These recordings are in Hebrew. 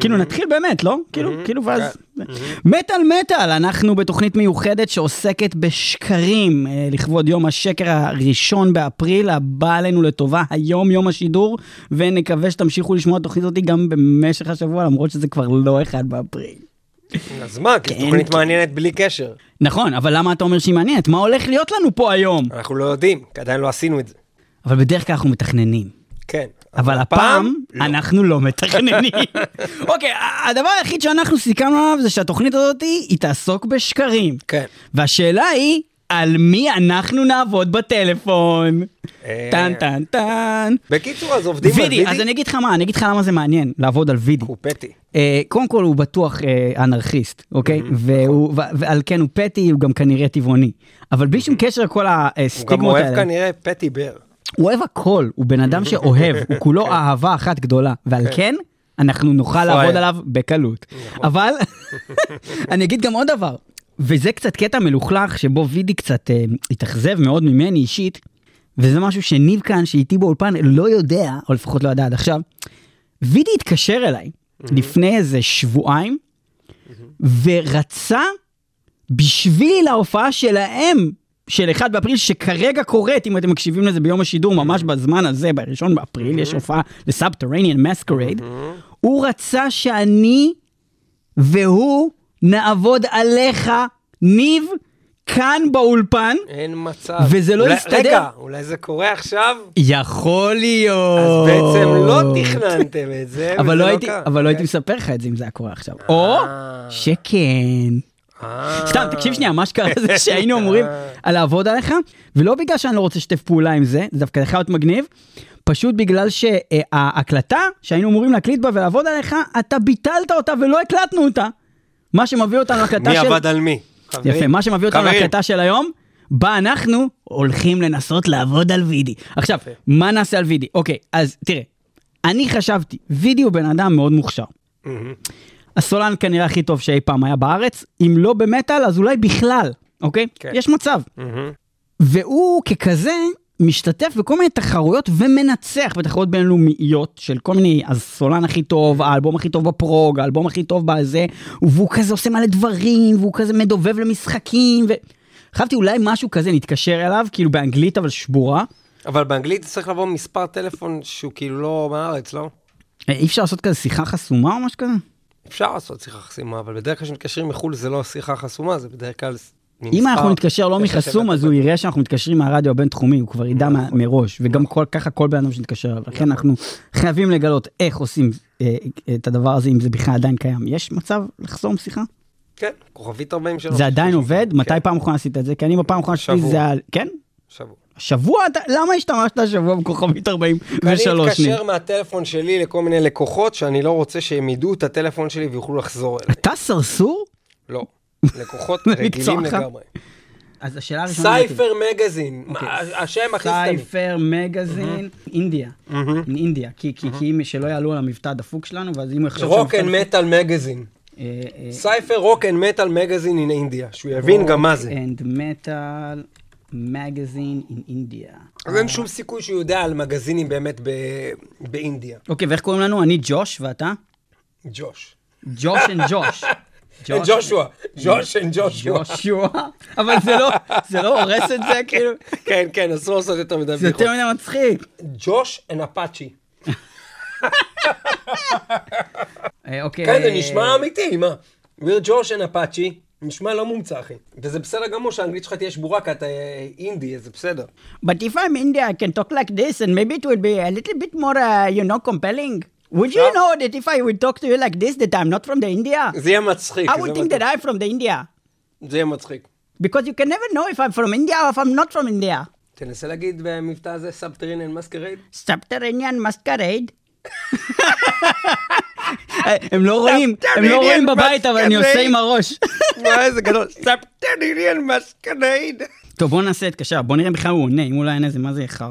כאילו נתחיל באמת, לא? כאילו, מהמם. כאילו, ואז... כן. מטאל מטאל, אנחנו בתוכנית מיוחדת שעוסקת בשקרים אה, לכבוד יום השקר הראשון באפריל, הבא עלינו לטובה, היום יום השידור, ונקווה שתמשיכו לשמוע את התוכנית הזאת גם במשך השבוע, למרות שזה כבר לא אחד באפריל. אז מה, כי זו כן, תוכנית כן. מעניינת בלי קשר. נכון, אבל למה אתה אומר שהיא מעניינת? מה הולך להיות לנו פה היום? אנחנו לא יודעים, כי עדיין לא עשינו את זה. אבל בדרך כלל אנחנו מתכננים. כן. אבל הפעם לא. אנחנו לא מתכננים. אוקיי, הדבר היחיד שאנחנו סיכמנו עליו זה שהתוכנית הזאת היא תעסוק בשקרים. כן. והשאלה היא, על מי אנחנו נעבוד בטלפון? אה, טן טן טן. בקיצור, אז עובדים על וידי. אז אני אגיד לך מה, אני אגיד לך למה זה מעניין לעבוד על וידי. הוא פטי. אה, קודם כל הוא בטוח אה, אנרכיסט, אוקיי? והוא- ו- ועל כן הוא פטי, הוא גם כנראה טבעוני. אבל בלי שום קשר לכל הוא גם הסטיגמות אוהב האלה. כנראה פטי בר. הוא אוהב הכל, הוא בן אדם שאוהב, הוא כולו אהבה אחת גדולה, ועל כן. אנחנו נוכל. לעבוד עליו בקלות. אבל אני אגיד גם עוד דבר, וזה קצת קטע מלוכלך שבו וידי קצת אה, התאכזב מאוד ממני אישית, וזה משהו שניב כאן, שאיתי באולפן, לא יודע, או לפחות לא ידע עד עכשיו, וידי התקשר אליי לפני איזה שבועיים, ורצה בשביל ההופעה שלהם, של 1 באפריל, שכרגע קורית, אם אתם מקשיבים לזה ביום השידור, ממש בזמן הזה, ב-1 באפריל, יש הופעה ל Subterranean Masquerade, הוא רצה שאני והוא נעבוד עליך, ניב, כאן באולפן, אין מצב. וזה לא אולי- יסתדר. רגע, אולי זה קורה עכשיו? יכול להיות. אז בעצם לא תכננתם את זה, אבל וזה לא הייתי, קרה. אבל לא הייתי כן. מספר לך את זה אם זה היה קורה עכשיו. או אה. שכן. אה. סתם, תקשיב שנייה, מה שקרה זה שהיינו אמורים על לעבוד עליך, ולא בגלל שאני לא רוצה לשתף פעולה עם זה, זה דווקא יכול להיות מגניב, פשוט בגלל שההקלטה שהיינו אמורים להקליט בה ולעבוד עליך, אתה ביטלת אותה ולא הקלטנו אותה. מה שמביא אותנו להקלטה מי של... עבד על מי? יפה, מה שמביא אותנו להקלטה של היום, בה אנחנו הולכים לנסות לעבוד על וידי. עכשיו. מה נעשה על וידי? אוקיי, אז תראה, אני חשבתי, וידי הוא בן אדם מאוד מוכשר. הסולן כנראה הכי טוב שאי פעם היה בארץ, אם לא במטאל, אז אולי בכלל, אוקיי? כן. יש מצב. מהמם. והוא ככזה משתתף בכל מיני תחרויות ומנצח בתחרויות בינלאומיות של כל מיני, הסולן הכי טוב, האלבום הכי טוב בפרוג, האלבום הכי טוב בזה, והוא כזה עושה מלא דברים, והוא כזה מדובב למשחקים, ו... חשבתי אולי משהו כזה, נתקשר אליו, כאילו באנגלית אבל שבורה. אבל באנגלית צריך לבוא מספר טלפון שהוא כאילו לא מהארץ, לא? אה, אי אפשר לעשות כזה שיחה חסומה או משהו כזה? אפשר לעשות שיחה חסימה, אבל בדרך כלל כשמתקשרים מחו"ל זה לא שיחה חסומה, זה בדרך כלל אם אנחנו נתקשר לא מחסום, אז הוא יראה שאנחנו מתקשרים מהרדיו הבינתחומי, הוא כבר ידע מה- מראש, וגם ככה כל בן אדם שמתקשר אליו. לכן אנחנו חייבים לגלות איך עושים אה, את הדבר הזה, אם זה בכלל עדיין קיים. יש מצב לחסום שיחה? כן, כוכבית 43. זה עדיין עובד? מתי כן, פעם אחרונה עשית את זה? כי אני בפעם האחרונה שלי שבוע. זה היה... כן? שבוע. שבוע? אתה- למה השתמשת השבוע בכוכבית 43? אני ניב? אתקשר מהטלפון שלי לכל מיני לקוחות שאני לא רוצה שהם ידעו את הטלפון שלי ויוכלו לחזור אליי. אתה סרסור? לא. לקוחות רגילים? לגמרי. אז השאלה הראשונה... Cypher Magazine, אוקיי. השם הכי סתמי. סייפר מגזין, אינדיה. אינדיה. כי כי- כי אם שלא יעלו על המבטא הדפוק שלנו, ואז אם הוא יחשוב... Rock and Metal Magazine. אה, אה, Cypher Rock and Metal Magazine in India, שהוא יבין גם מה זה. and metal magazine in India. אז אין שום סיכוי שהוא יודע על מגזינים באמת ב India. אוקיי, ואיך קוראים לנו? אני ג'וש, ואתה? ג'וש. ג'וש אנד ג'וש. אין ג'ושוע. ג'וש אין ג'ושוע. ג'ושוע. אבל זה לא, זה לא הורס את זה, כאילו. כן, כן, אסור לעשות יותר מדי זה. יותר מדי מצחיק. Josh and Apache. אה, אוקיי. כן, זה נשמע אמיתי, מה? ויר ג'וש אנד אפאצ'י. נשמע לא מומצא, אחי. וזה בסדר גמור שהאנגלית שלך תהיה שבורה, כי אתה אה, אינדי, זה בסדר. But if I'm India, I can talk like this, and maybe it would be a little bit more, uh, you know, compelling. Would you know that if I would talk to you like this, that I'm not from the India? זה יהיה מצחיק. I would think that. I'm from the India. זה יהיה מצחיק. Because you can never know if I'm from India or if I'm not from India. תנסה להגיד במבטא הזה סאבטרינן מסקרייד. Subterranean masquerade. הם לא רואים, הם לא רואים בבית, אבל אני עושה עם הראש. וואי, איזה גדול. Subterranean Masquerade. טוב, בוא ננסה להתקשר, בוא נראה בכלל הוא עונה, אם הוא לא יענה זה מה זה חרא.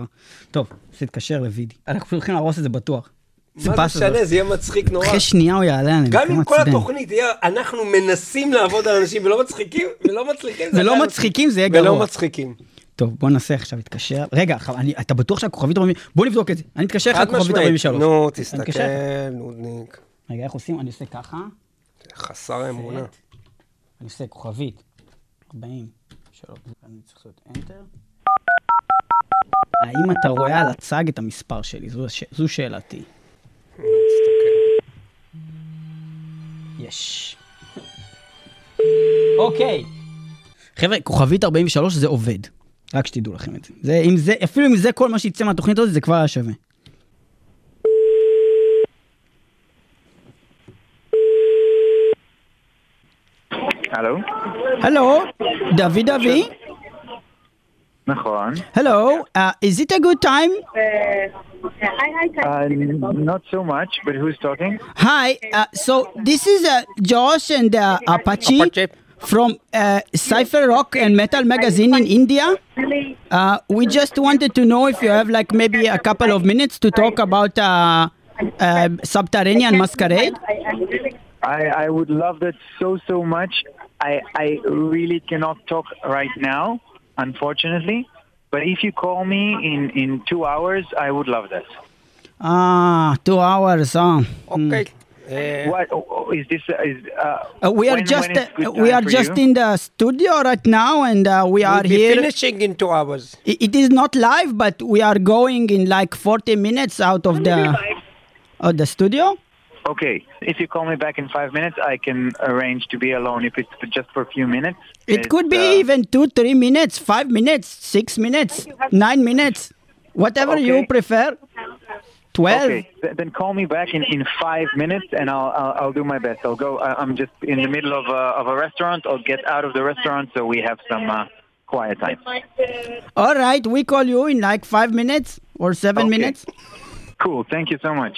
טוב, ננסה להתקשר לוידי. אנחנו הולכים להרוס את זה בטוח. זה מה זה. משנה, זה יהיה מצחיק נורא. אחרי שנייה הוא יעלה עלינו. גם אם כל. התוכנית יהיה, אנחנו מנסים לעבוד על אנשים ולא מצחיקים, ולא מצליחים. זה ולא מצחיקים, זה יהיה ולא גרוע. מצחיקים. טוב, בוא ננסה עכשיו להתקשר. רגע, אני- אתה בטוח שהכוכבית 40... בוא נבדוק את זה. אני אתקשר לך לכוכבית משמעית. 43. נו, תסתכל. נודניק. רגע, איך עושים? אני עושה ככה. חסר אמונה. אני עושה כוכבית. 40. שלוש. אני צריך לעשות Enter. האם אתה רואה על הצג את המספר שלי? זו. זו שאלתי. יש. אוקיי. חבר'ה, כוכבית 43 זה עובד. רק שתדעו לכם את זה. זה, אם זה. אפילו אם זה כל מה שיצא מהתוכנית הזאת, זה כבר היה שווה. הלו? הלו, דוד אבי? נכון. Hello, uh, is it a good time? Uh, not so much, but who's talking? Hi, uh, so this is uh, Josh and uh, Apache, Apache. from uh, Cypher Rock and Metal Magazine in India. Uh, we just wanted to know if you have like maybe a couple of minutes to talk about uh, uh, Subterranean Masquerade. I, I would love that so, so much. I, I really cannot talk right now, unfortunately. But if you call me in, in two hours, I would love that. Ah, two hours, huh? Hmm. Okay. Mm. Uh, what oh, is this? Is, uh, uh we are when, just when uh, we are just you? in the studio right now, and uh, we are we'll here finishing in two hours. It, it is not live, but we are going in like forty minutes out of the of the studio. Okay, if you call me back in five minutes, I can arrange to be alone. If it's just for a few minutes, It It's, could be uh, even two, three minutes, five minutes, six minutes, nine minutes, whatever you prefer. Twelve. Okay, then call me back in, in five minutes, and I'll, I'll I'll do my best. I'll go. I- I'm just in the middle of a, of a restaurant. I'll get out of the restaurant so we have some uh, quiet time. All right, we call you in like five minutes or seven Okay. minutes. Cool. Thank you so much.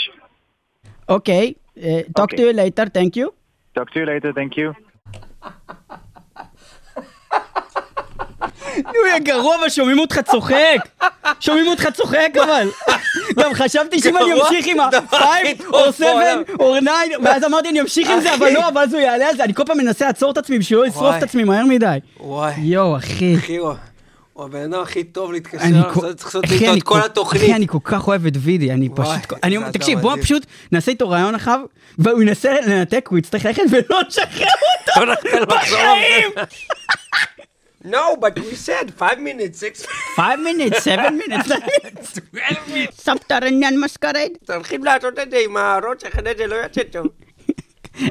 Okay. Uh, talk Okay. to you later. Thank you. Talk to you later. Thank you. נו, יא גרוע, אבל שומעים אותך צוחק. שומעים אותך צוחק, אבל. גם חשבתי שאם אני אמשיך עם דבר הכי ה-5 טוב או 7 בעולם. או 9, ואז אמרתי אני אמשיך עם זה, אבל לא, ואז הוא יעלה על זה. אני כל פעם מנסה לעצור את עצמי בשביל לא לשרוף. את עצמי מהר מדי. וואי. יואו, אחי. הוא הבן אדם הכי טוב להתקשר אני אליו, צריך לעשות איתו את כל התוכנית. אחי, אני כל כך אוהב את וידי, אני פשוט... אני- זה תקשיב, בוא. פשוט נעשה איתו רעיון אחר, והוא ינסה לנתק, הוא יצטרך ללכת ולא נשחרר אותו. בחיים! No, but we said five minutes, six 5 minutes, 7 minutes, 12 minutes. סבתרניאן מסקרד. צריכים לעשות את זה עם הראש, אחרת זה לא יוצא טוב.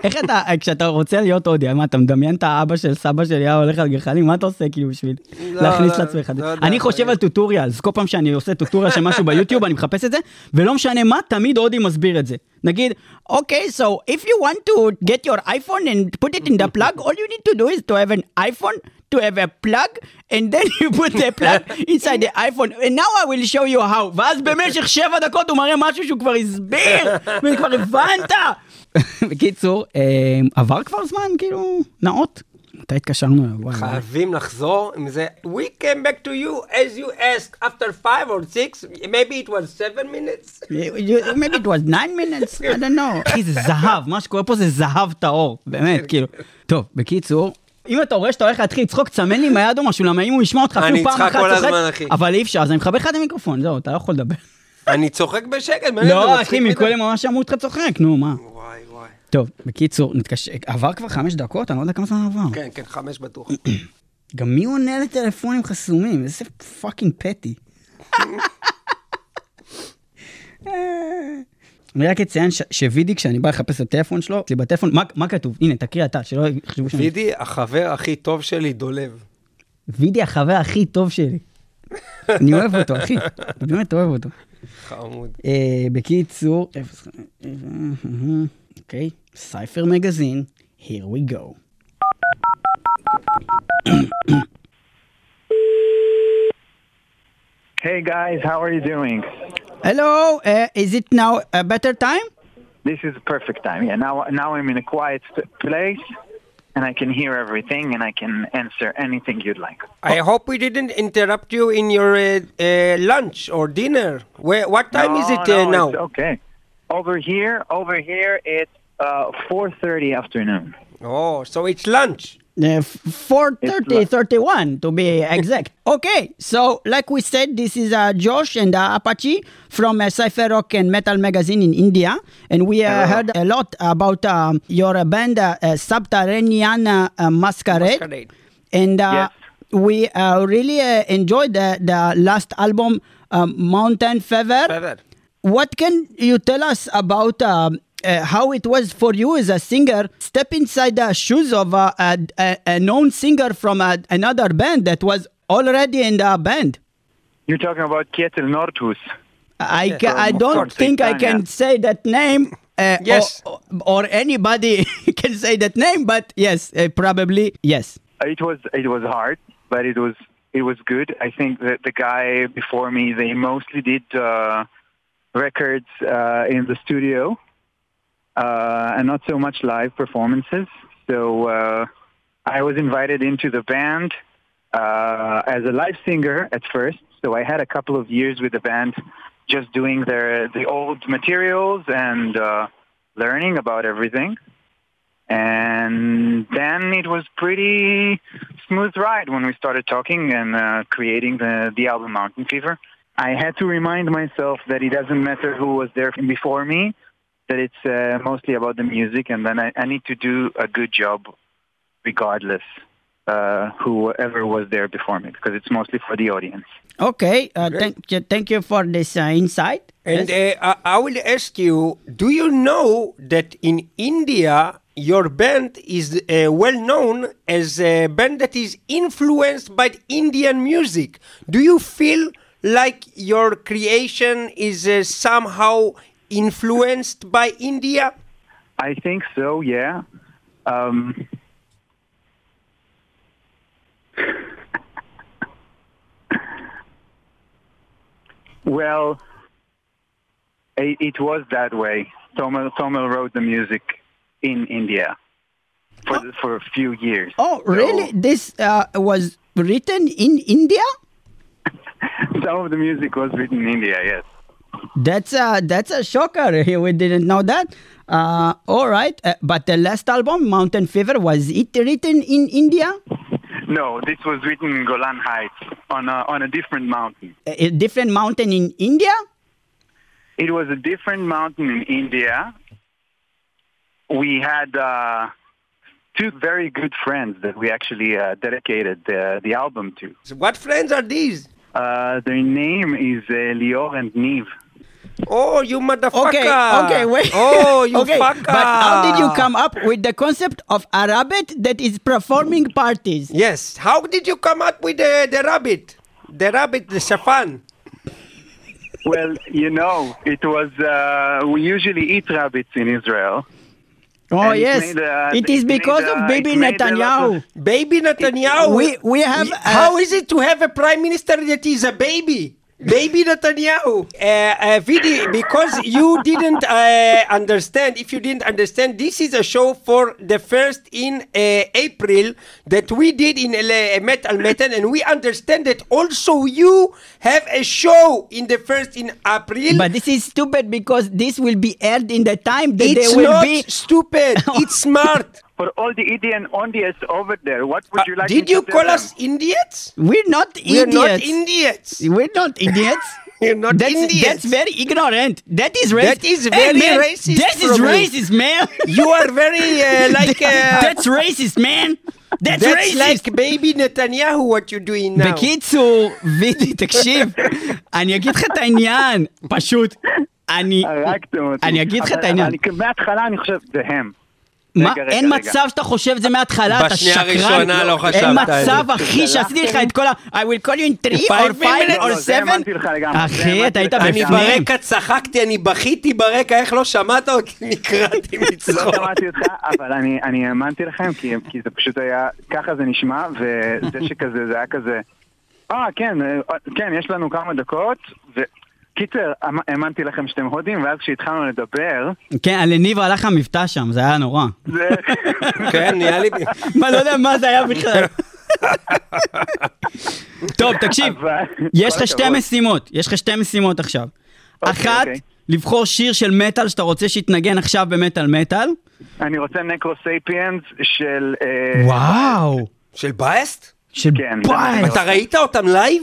איך אתה, כשאתה רוצה להיות הודי, מה, אתה מדמיין את האבא של סבא שלי היה הולך על גחלים? מה אתה עושה כאילו בשביל לא, להכניס לא, לעצמך? לא אני חושב על טוטוריאלס, כל פעם שאני עושה טוטוריאל של משהו ביוטיוב, אני מחפש את זה, ולא משנה מה, תמיד הודי מסביר את זה. נגיד, אוקיי, so if you want to get your iPhone and put it in the plug, all you need to do is to have an iPhone, to have a plug, and then you put the plug inside the iPhone, and now I will show you how. ואז במשך שבע דקות הוא מראה משהו שהוא כבר הסביר, וכבר הבנת. בקיצור, אה, עבר כבר זמן, כאילו, נאות. מתי התקשרנו אליו? חייבים לחזור עם זה. We came back to you as you asked after five or six, maybe it was seven minutes. Maybe it was nine minutes, I don't know. אחי, זה זהב, מה שקורה פה זה זהב טהור, באמת, כאילו. טוב, בקיצור, אם אתה רואה שאתה הולך להתחיל לצחוק, תסמן לי עם היד או משהו, למה אם הוא ישמע אותך אני אפילו פעם אצחק אחת כל צוחק, הזמן, אחי. אבל אי אפשר, אז אני מכבה לך את המיקרופון, זהו, אתה לא יכול לדבר. אני צוחק בשקט, מה לא, אחי? מקודם ממש שמעו אותך צוחק, נו, מה. וואי וואי. טוב, בקיצור, נתקשר, עבר כבר חמש דקות? אני לא יודע כמה זמן עבר. כן, כן, חמש בטוח. גם מי עונה לטלפונים חסומים? איזה פאקינג פטי. אני רק אציין ש- שווידי, כשאני בא לחפש את הטלפון שלו, אצלי בטלפון, מה- מה כתוב? הנה, תקריא אתה, שלא יחשבו שאני... וידי, החבר הכי טוב שלי, דולב. וידי החבר הכי טוב שלי. אני אוהב אותו, אחי. אני באמת אוהב אותו. חמוד. אה, בקיצור, אוקיי, סייפר מגזין, here we go. Hey guys, how are you doing? Hello, uh, is it now a better time? This is perfect time. Yeah, now now I'm in a quiet place, and I can hear everything, and I can answer anything you'd like. I hope we didn't interrupt you in your uh, uh, lunch or dinner. Where, what time is No, it uh, no, now? it's okay. Over here, over here, it's uh, 4:30 afternoon. Oh, so it's lunch. Uh, 430, 31 to be exact. okay, so like we said, this is uh, Josh and uh, Apache from uh, Cypher Rock and Metal Magazine in India. And we uh, heard a lot about um, your band, uh, uh, Subterranean uh, Masquerade. Masquerade. And uh, Yes. we uh, really uh, enjoyed the, the last album, um, Mountain fever. Feather. What can you tell us about um, uh, how it was for you as a singer step inside the shoes of a, a, a, a known singer from a, another band that was already in the band? You're talking about Kjetil Nordhus. I, Yes. ca- I don't course, think I Tanya. can say that name. Uh, Yes. Or, or anybody can say that name, but yes, uh, probably yes. It was it was hard, but it was it was good. I think that the guy before me, they mostly did uh, records uh, in the studio and not so much live performances. So uh, I was invited into the band uh, as a live singer at first. So I had a couple of years with the band, just doing their the old materials and uh, learning about everything. And then it was pretty smooth ride when we started talking and uh, creating the, the album Mountain Fever. I had to remind myself that it doesn't matter who was there before me, that it's uh, mostly about the music, and then I, I need to do a good job regardless uh, whoever was there before me, because it's mostly for the audience. Okay, uh, thank, you- thank you for this uh, insight. And Yes. uh, I I will ask you, do you know that in India your band is uh, well known as a band that is influenced by Indian music? Do you feel like your creation is uh, somehow influenced by India? I think so, yeah. Um, well, it, it was that way. Tomel, Tomel wrote the music in India for, the, for a few years. Oh, So really? This uh, was written in India? some of the music was written in India, yes. That's a that's a shocker. We didn't know that. Uh, all right, uh, but the last album, Mountain Fever, was it written in India? No, this was written in Golan Heights on a, on a different mountain. A, a different mountain in India? It was a different mountain in India. We had uh, two very good friends that we actually uh, dedicated the, the album to. What friends are these? Uh, their name is uh, Lior and Neve. Oh, you motherfucker! Okay, okay, wait. Oh, you okay, fucker! But how did you come up with the concept of a rabbit that is performing parties? Yes. How did you come up with the, the rabbit? The rabbit, the shafan. Well, you know, it was, uh, we usually eat rabbits in Israel. Oh And it yes, made, uh, it it is made, because uh, of Bibi it made a lot Netanyahu. of- Baby Netanyahu. We- we have, Y- uh, how is it to have a prime minister that is a baby? Baby Netanyahu. Uh, uh, Vidi, because you didn't uh, understand, if you didn't understand, this is a show for the first in uh, April that we did in Metal Metal, and we understand that also you have a show in the first in April. But this is stupid because this will be aired in the time that it's they will not be. stupid. it's smart For all the Indian audience over there, what would you like Uh, Did me you to tell call us them? idiots? We're not We're idiots. not idiots. We're not idiots. You're not that's, idiots. That's very ignorant. That is racist. That is Hey, very man, racist That is from you. racist, man. You are very uh, like. Uh, that's racist, man. That's, that's racist. like baby Netanyahu. What you're doing now? בקיצור, וידי, תקשיב, אני אגיד לך את העניין, פשוט, אני, הרגתם אותי. אני אגיד לך את אבל- העניין. אבל אני- מההתחלה אני חושב, זה הם. מה, רגע, רגע, אין רגע. מצב שאתה חושב את זה מההתחלה, אתה בשנייה שקרן. הראשונה לא חשבת אין על זה. מצב, אחי, שעשיתי לך את כל ה... I will call you in 3 or Five 5 minutes. or לא, זה 7. האמנתי לך לגמרי, זה אחי, אתה היית לך אני. בפנים. ברקע צחקתי, אני בכיתי ברקע, איך לא שמעת אותי? נקרעתי לא מצחוק. שמעתי אותך, אבל אני, אני האמנתי לכם, כי, כי זה פשוט היה, ככה זה נשמע, וזה שכזה, זה היה כזה, אה, כן, אה, כן, יש לנו כמה דקות, וקיצר, האמ- האמנתי לכם שאתם הודים, ואז כשהתחלנו לדבר, כן, לניב הלך המבטא שם, זה היה נורא. כן, נהיה לי... מה, לא יודע מה זה היה בכלל. טוב, תקשיב, יש לך שתי. משימות, יש לך שתי משימות עכשיו. אוקיי, אחת, אוקיי. לבחור שיר של מטאל שאתה רוצה שיתנגן עכשיו במטאל מטאל. אני רוצה Necro Sapiens של... אה, וואו! של Baest? של כן. Baest. אתה ראית אותם live?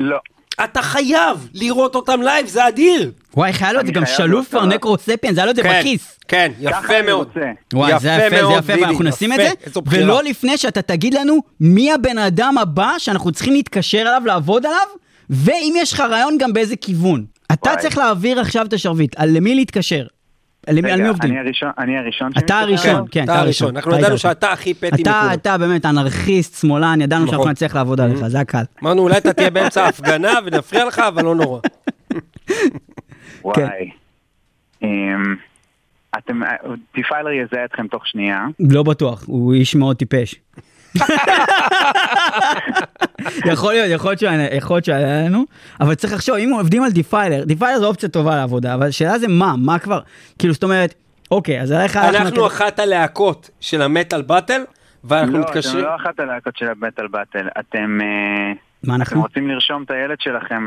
לא. אתה חייב לראות אותם live, זה אדיר. וואי, איך היה לו את זה גם שלוף כבר אותה. Necro Sapiens, היה לו את זה כן, בכיס. כן, יפה מאוד. וואי, זה יפה, זה יפה, ואנחנו נשים את. זה. ולא לפני שאתה תגיד לנו מי הבן אדם הבא שאנחנו צריכים להתקשר אליו, לעבוד עליו, ואם יש לך רעיון גם באיזה כיוון. אתה. צריך להעביר עכשיו את השרביט, על למי להתקשר. על מי על מי רגע, עובדים? אני הראשון, אני הראשון אתה? הראשון, כן, אתה הראשון, אנחנו ידענו. שאתה הכי פתי אתה, מכולם. אתה באמת אנרכיסט, שמאלן, ידענו שאנחנו נכון. נצליח לעבוד עליך, זה הקל. אמרנו, אולי אתה תהיה באמצע ההפגנה ונפריע לך, אבל לא נורא. וואי. כן. אמ, אתם, Defiler יזהה אתכם תוך שנייה. לא בטוח, הוא איש מאוד טיפש. יכול להיות, יכול להיות שהוא- יכול להיות שהיה לנו, אבל צריך לחשוב, אם עובדים על Defiler, Defiler זו אופציה טובה לעבודה, אבל השאלה זה מה, מה כבר, כאילו זאת אומרת, אוקיי, אז עליך אנחנו אחת הלהקות של ה Metal Battle, ואנחנו לא, אתם מתקשרים... לא אחת הלהקות של ה Metal Battle. אתם... אה, מה אתם אנחנו? רוצים לרשום את הילד שלכם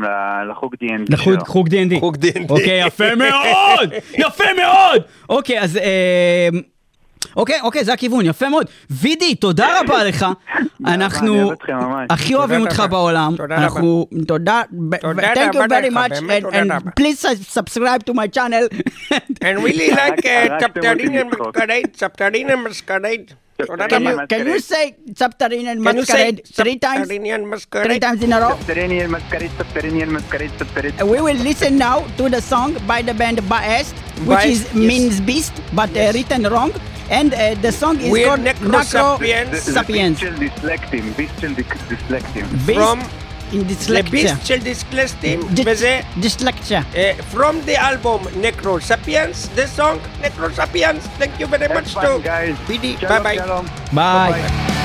לחוג D&D לחוג שלו. חוג D&D. חוג D&D. אוקיי, יפה מאוד! יפה מאוד! אוקיי, אז... אה, אוקיי, אוקיי, זה הכיוון, יפה מאוד. וידי, תודה רבה לך. אנחנו. הכי אוהבים אותך. בעולם. אנחנו, תודה, thank you very much, and- please subscribe to my channel. And really like uh. מסקרייד, צפתרין מסקרייד. תודה Can you, can you say subterranean masquerade three times? Subterranean Three masquerade? times in a row? ספטרניאל מסקרית, ספטרניאל מסקרית, ספטרית. We will listen now to the song by the band Baest, which is means beast, but uh, written wrong. And uh, the song is We're called Necrosapiens. זה- זה Sapiens. ביסט של דיסלקטים, ביסט של דיק- דיסלקטים. Beast From in לביסט dyslexia. של דיסקלסטים, Dys- וזה Dyslexia. uh, From the album Necrosapiens, the song Necrosapiens. Thank you very much fun, to guys. BD. שלום, Bye bye. שלום. Bye. Enslaved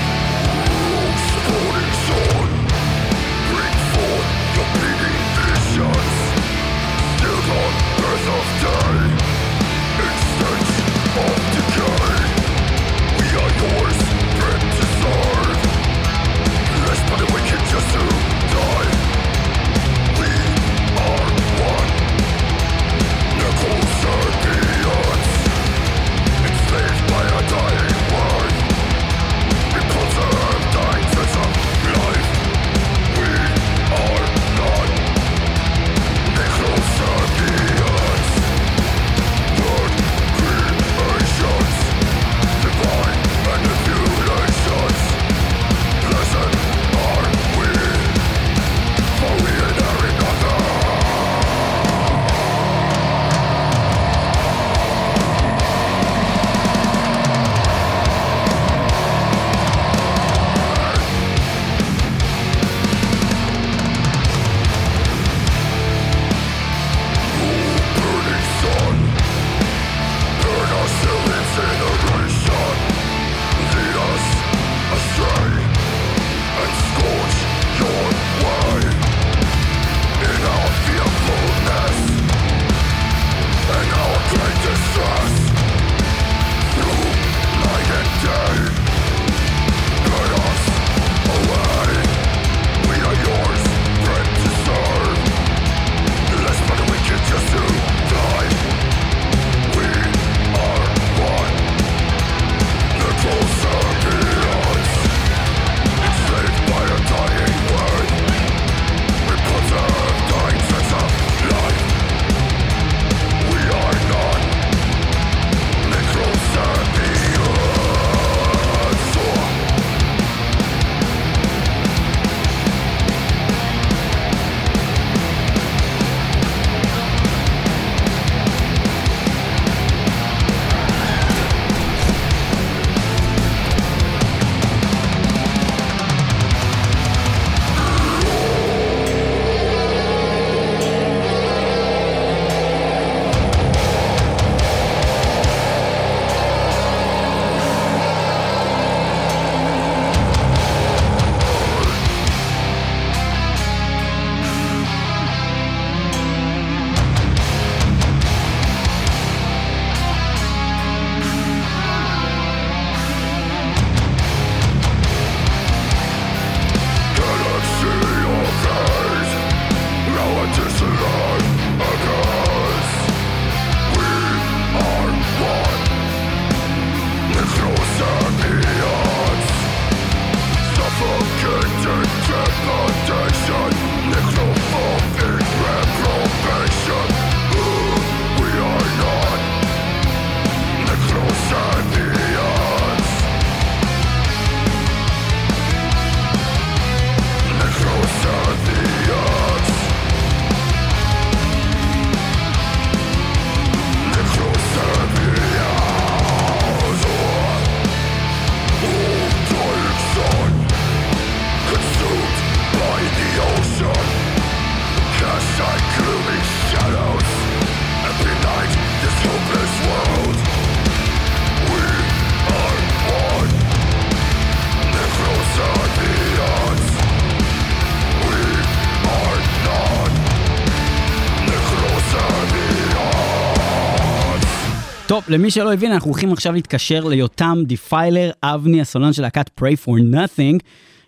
טוב, למי שלא הבין, אנחנו הולכים עכשיו להתקשר ליותם Defiler, אבני הסולן של להקת Prey for Nothing,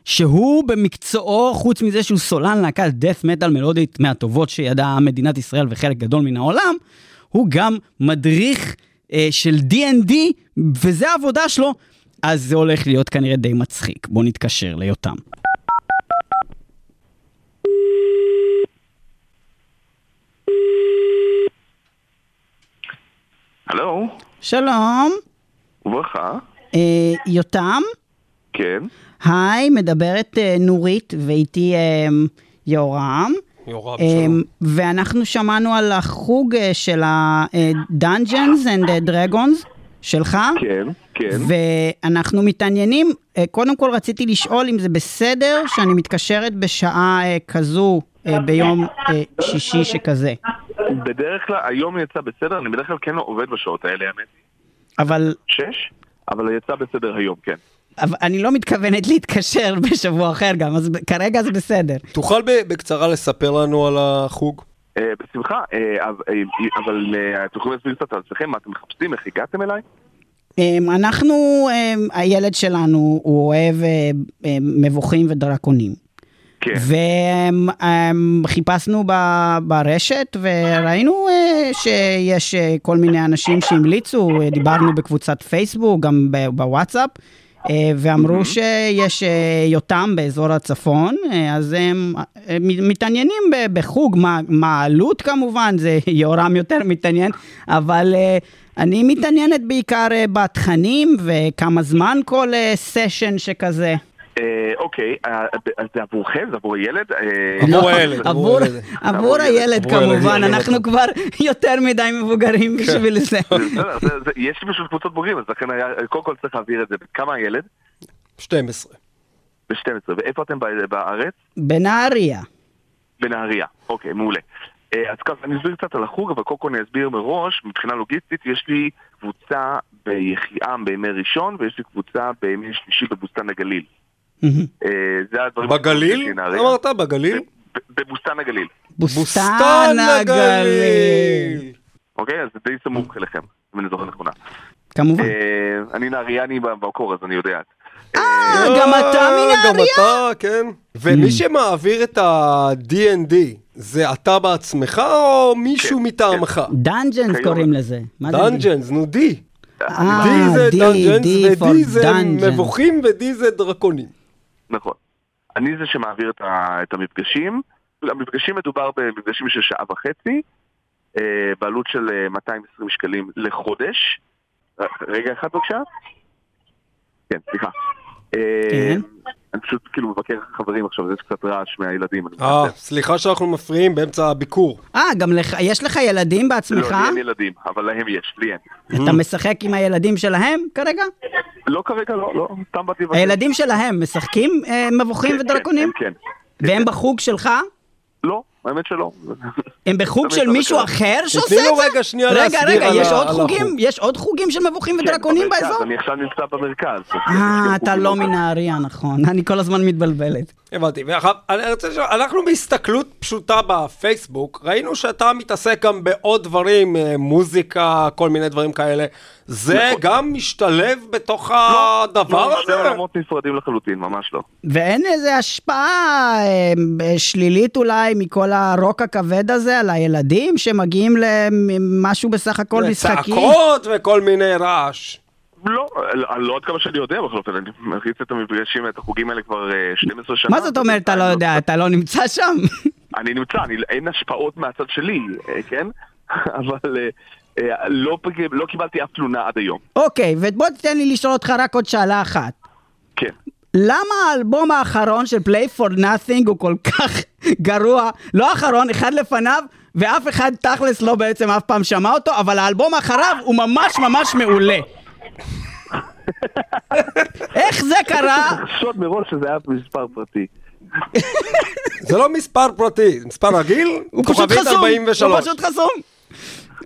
שהוא במקצועו, חוץ מזה שהוא סולן להקת death metal מלודית מהטובות שידעה מדינת ישראל וחלק גדול מן העולם, הוא גם מדריך אה, של D&D, וזה העבודה שלו, אז זה הולך להיות כנראה די מצחיק. בואו נתקשר ליותם. הלו, שלום, וברכה. אה, יותם, כן, היי, מדברת אה, נורית ואיתי אה, יורם. יורם, אה, שלום. ואנחנו שמענו על החוג אה, של ה-Dungeons and Dragons שלך. כן, כן. ואנחנו מתעניינים, אה, קודם כל רציתי לשאול אם זה בסדר שאני מתקשרת בשעה אה, כזו אה, ביום אה, שישי שכזה. בדרך כלל, היום יצא בסדר, אני בדרך כלל כן לא עובד בשעות האלה, האמת. אבל, שש, אבל יצא בסדר היום, כן. אבל אני לא מתכוונת להתקשר בשבוע אחר גם, אז כרגע זה בסדר. תוכל בקצרה לספר לנו על החוג? אה, בשמחה, אה, אבל- אה, אה, יכולים להסביר קצת על עצמכם, מה אתם מחפשים, איך הגעתם אליי? אמ, אנחנו, אמ, הילד שלנו, הוא אוהב אה, אה, מבוכים ודרקונים. כן. וחיפשנו ברשת וראינו אה, שיש אה, כל מיני אנשים שהמליצו, דיברנו בקבוצת פייסבוק, גם בוואטסאפ, אה, ואמרו שיש אה, יותם באזור הצפון, אז הם מתעניינים בחוג, מה מה העלות כמובן, זה יורם יותר מתעניין, אבל אני מתעניינת בעיקר בתכנים וכמה זמן כל סשן שכזה. אה, אוקיי, אה, זה עבורכם? זה עבור הילד? אה, עבור הילד, עבור, עבור הילד. עבור הילד כמובן. אנחנו כבר יותר מדי מבוגרים בשביל זה. זה- זה- יש לי פשוט קבוצות בוגרים, אז לכן היה, קודם כל צריך להעביר את זה. כמה הילד? 12. ב-12. ואיפה אתם בארץ? בנהריה. בנהריה, אוקיי, מעולה. אז ככה, אני אסביר קצת על החוג, אבל קודם כל אני אסביר מראש, מבחינה לוגיסטית, יש לי קבוצה ביחיעם בימי ראשון, ויש לי קבוצה בימי שלישי בבוסתן הגליל. אה, זה הדברים... בגליל? אמרת בגליל? בבוסתן הגליל, בוסתן הגליל. אוקיי? אז זה די סמוך אליכם, אם אני זוכר נכונה. כמובן. אה, אני נהריאני במקור, אז אני יודע. אה, גם אתה גם מנהריה? אתה, כן. ומי שמעביר את ה-D&D, זה אתה בעצמך או מישהו מטעמך? Dungeons כיום. קוראים לזה. Dungeons, נו D. אה, D זה דאנג'נס ו-D זה. מבוכים ו-D זה דרקונים. נכון. אני זה שמעביר את, ה, את המפגשים. המפגשים מדובר במפגשים של שעה וחצי, אה, בעלות של אה, 220 שקלים לחודש. ר- רגע אחד בבקשה. כן, סליחה. אה, כן. אני פשוט כאילו מבקר חברים עכשיו, יש קצת רעש מהילדים. אה. סליחה שאנחנו מפריעים באמצע הביקור. אה, גם לך, יש לך ילדים לא, בעצמך? לי אין ילדים, אבל להם יש, לי אין. אתה משחק עם הילדים שלהם כרגע? לא כרגע, לא, לא, סתם באתי. הילדים שלהם משחקים אה, מבוכים כן, ודרקונים? כן, כן. והם בחוג שלך? האמת שלא. הם בחוג של מישהו. אחר שעושה תתני לו את זה? רגע שנייה רגע, להסביר רגע, על יש עוד על חוגים? יש עוד חוגים של מבוכים כן, ודרקונים באזור? אני עכשיו נמצא במרכז. אה, אתה לא מנהריה, נכון. אני כל הזמן מתבלבלת. הבנתי, ועכשיו, אני רוצה לשאול, אנחנו בהסתכלות פשוטה בפייסבוק, ראינו שאתה מתעסק גם בעוד דברים, אה, מוזיקה, כל מיני דברים כאלה. זה נכון. גם משתלב בתוך לא, הדבר לא, הזה? עולמות נפרדים לחלוטין, ממש לא. ואין איזה השפעה אה, שלילית אולי מכל הרוק הכבד הזה על הילדים שמגיעים למשהו בסך הכל משחקי? צעקות וכל מיני רעש. לא, לא לא עד כמה שאני יודע בכל אופן, אני מריץ את המפגשים, את החוגים האלה כבר אה, 12 שנה. מה זאת אומרת אתה לא יודע? אתה לא נמצא שם? אני נמצא, אין השפעות מהצד שלי, אה, כן? אבל אה, אה, לא, לא קיבלתי אף תלונה עד היום. אוקיי, ובוא תתן לי לשאול אותך רק עוד שאלה אחת. כן. למה האלבום האחרון של Play for Nothing הוא כל כך גרוע? לא האחרון, אחד לפניו, ואף אחד תכלס לא בעצם אף פעם שמע אותו, אבל האלבום אחריו הוא ממש ממש מעולה. איך זה קרה? לחשוד מראש שזה היה מספר פרטי. זה לא מספר פרטי, זה מספר רגיל? הוא פשוט חסום, 43. הוא פשוט חסום.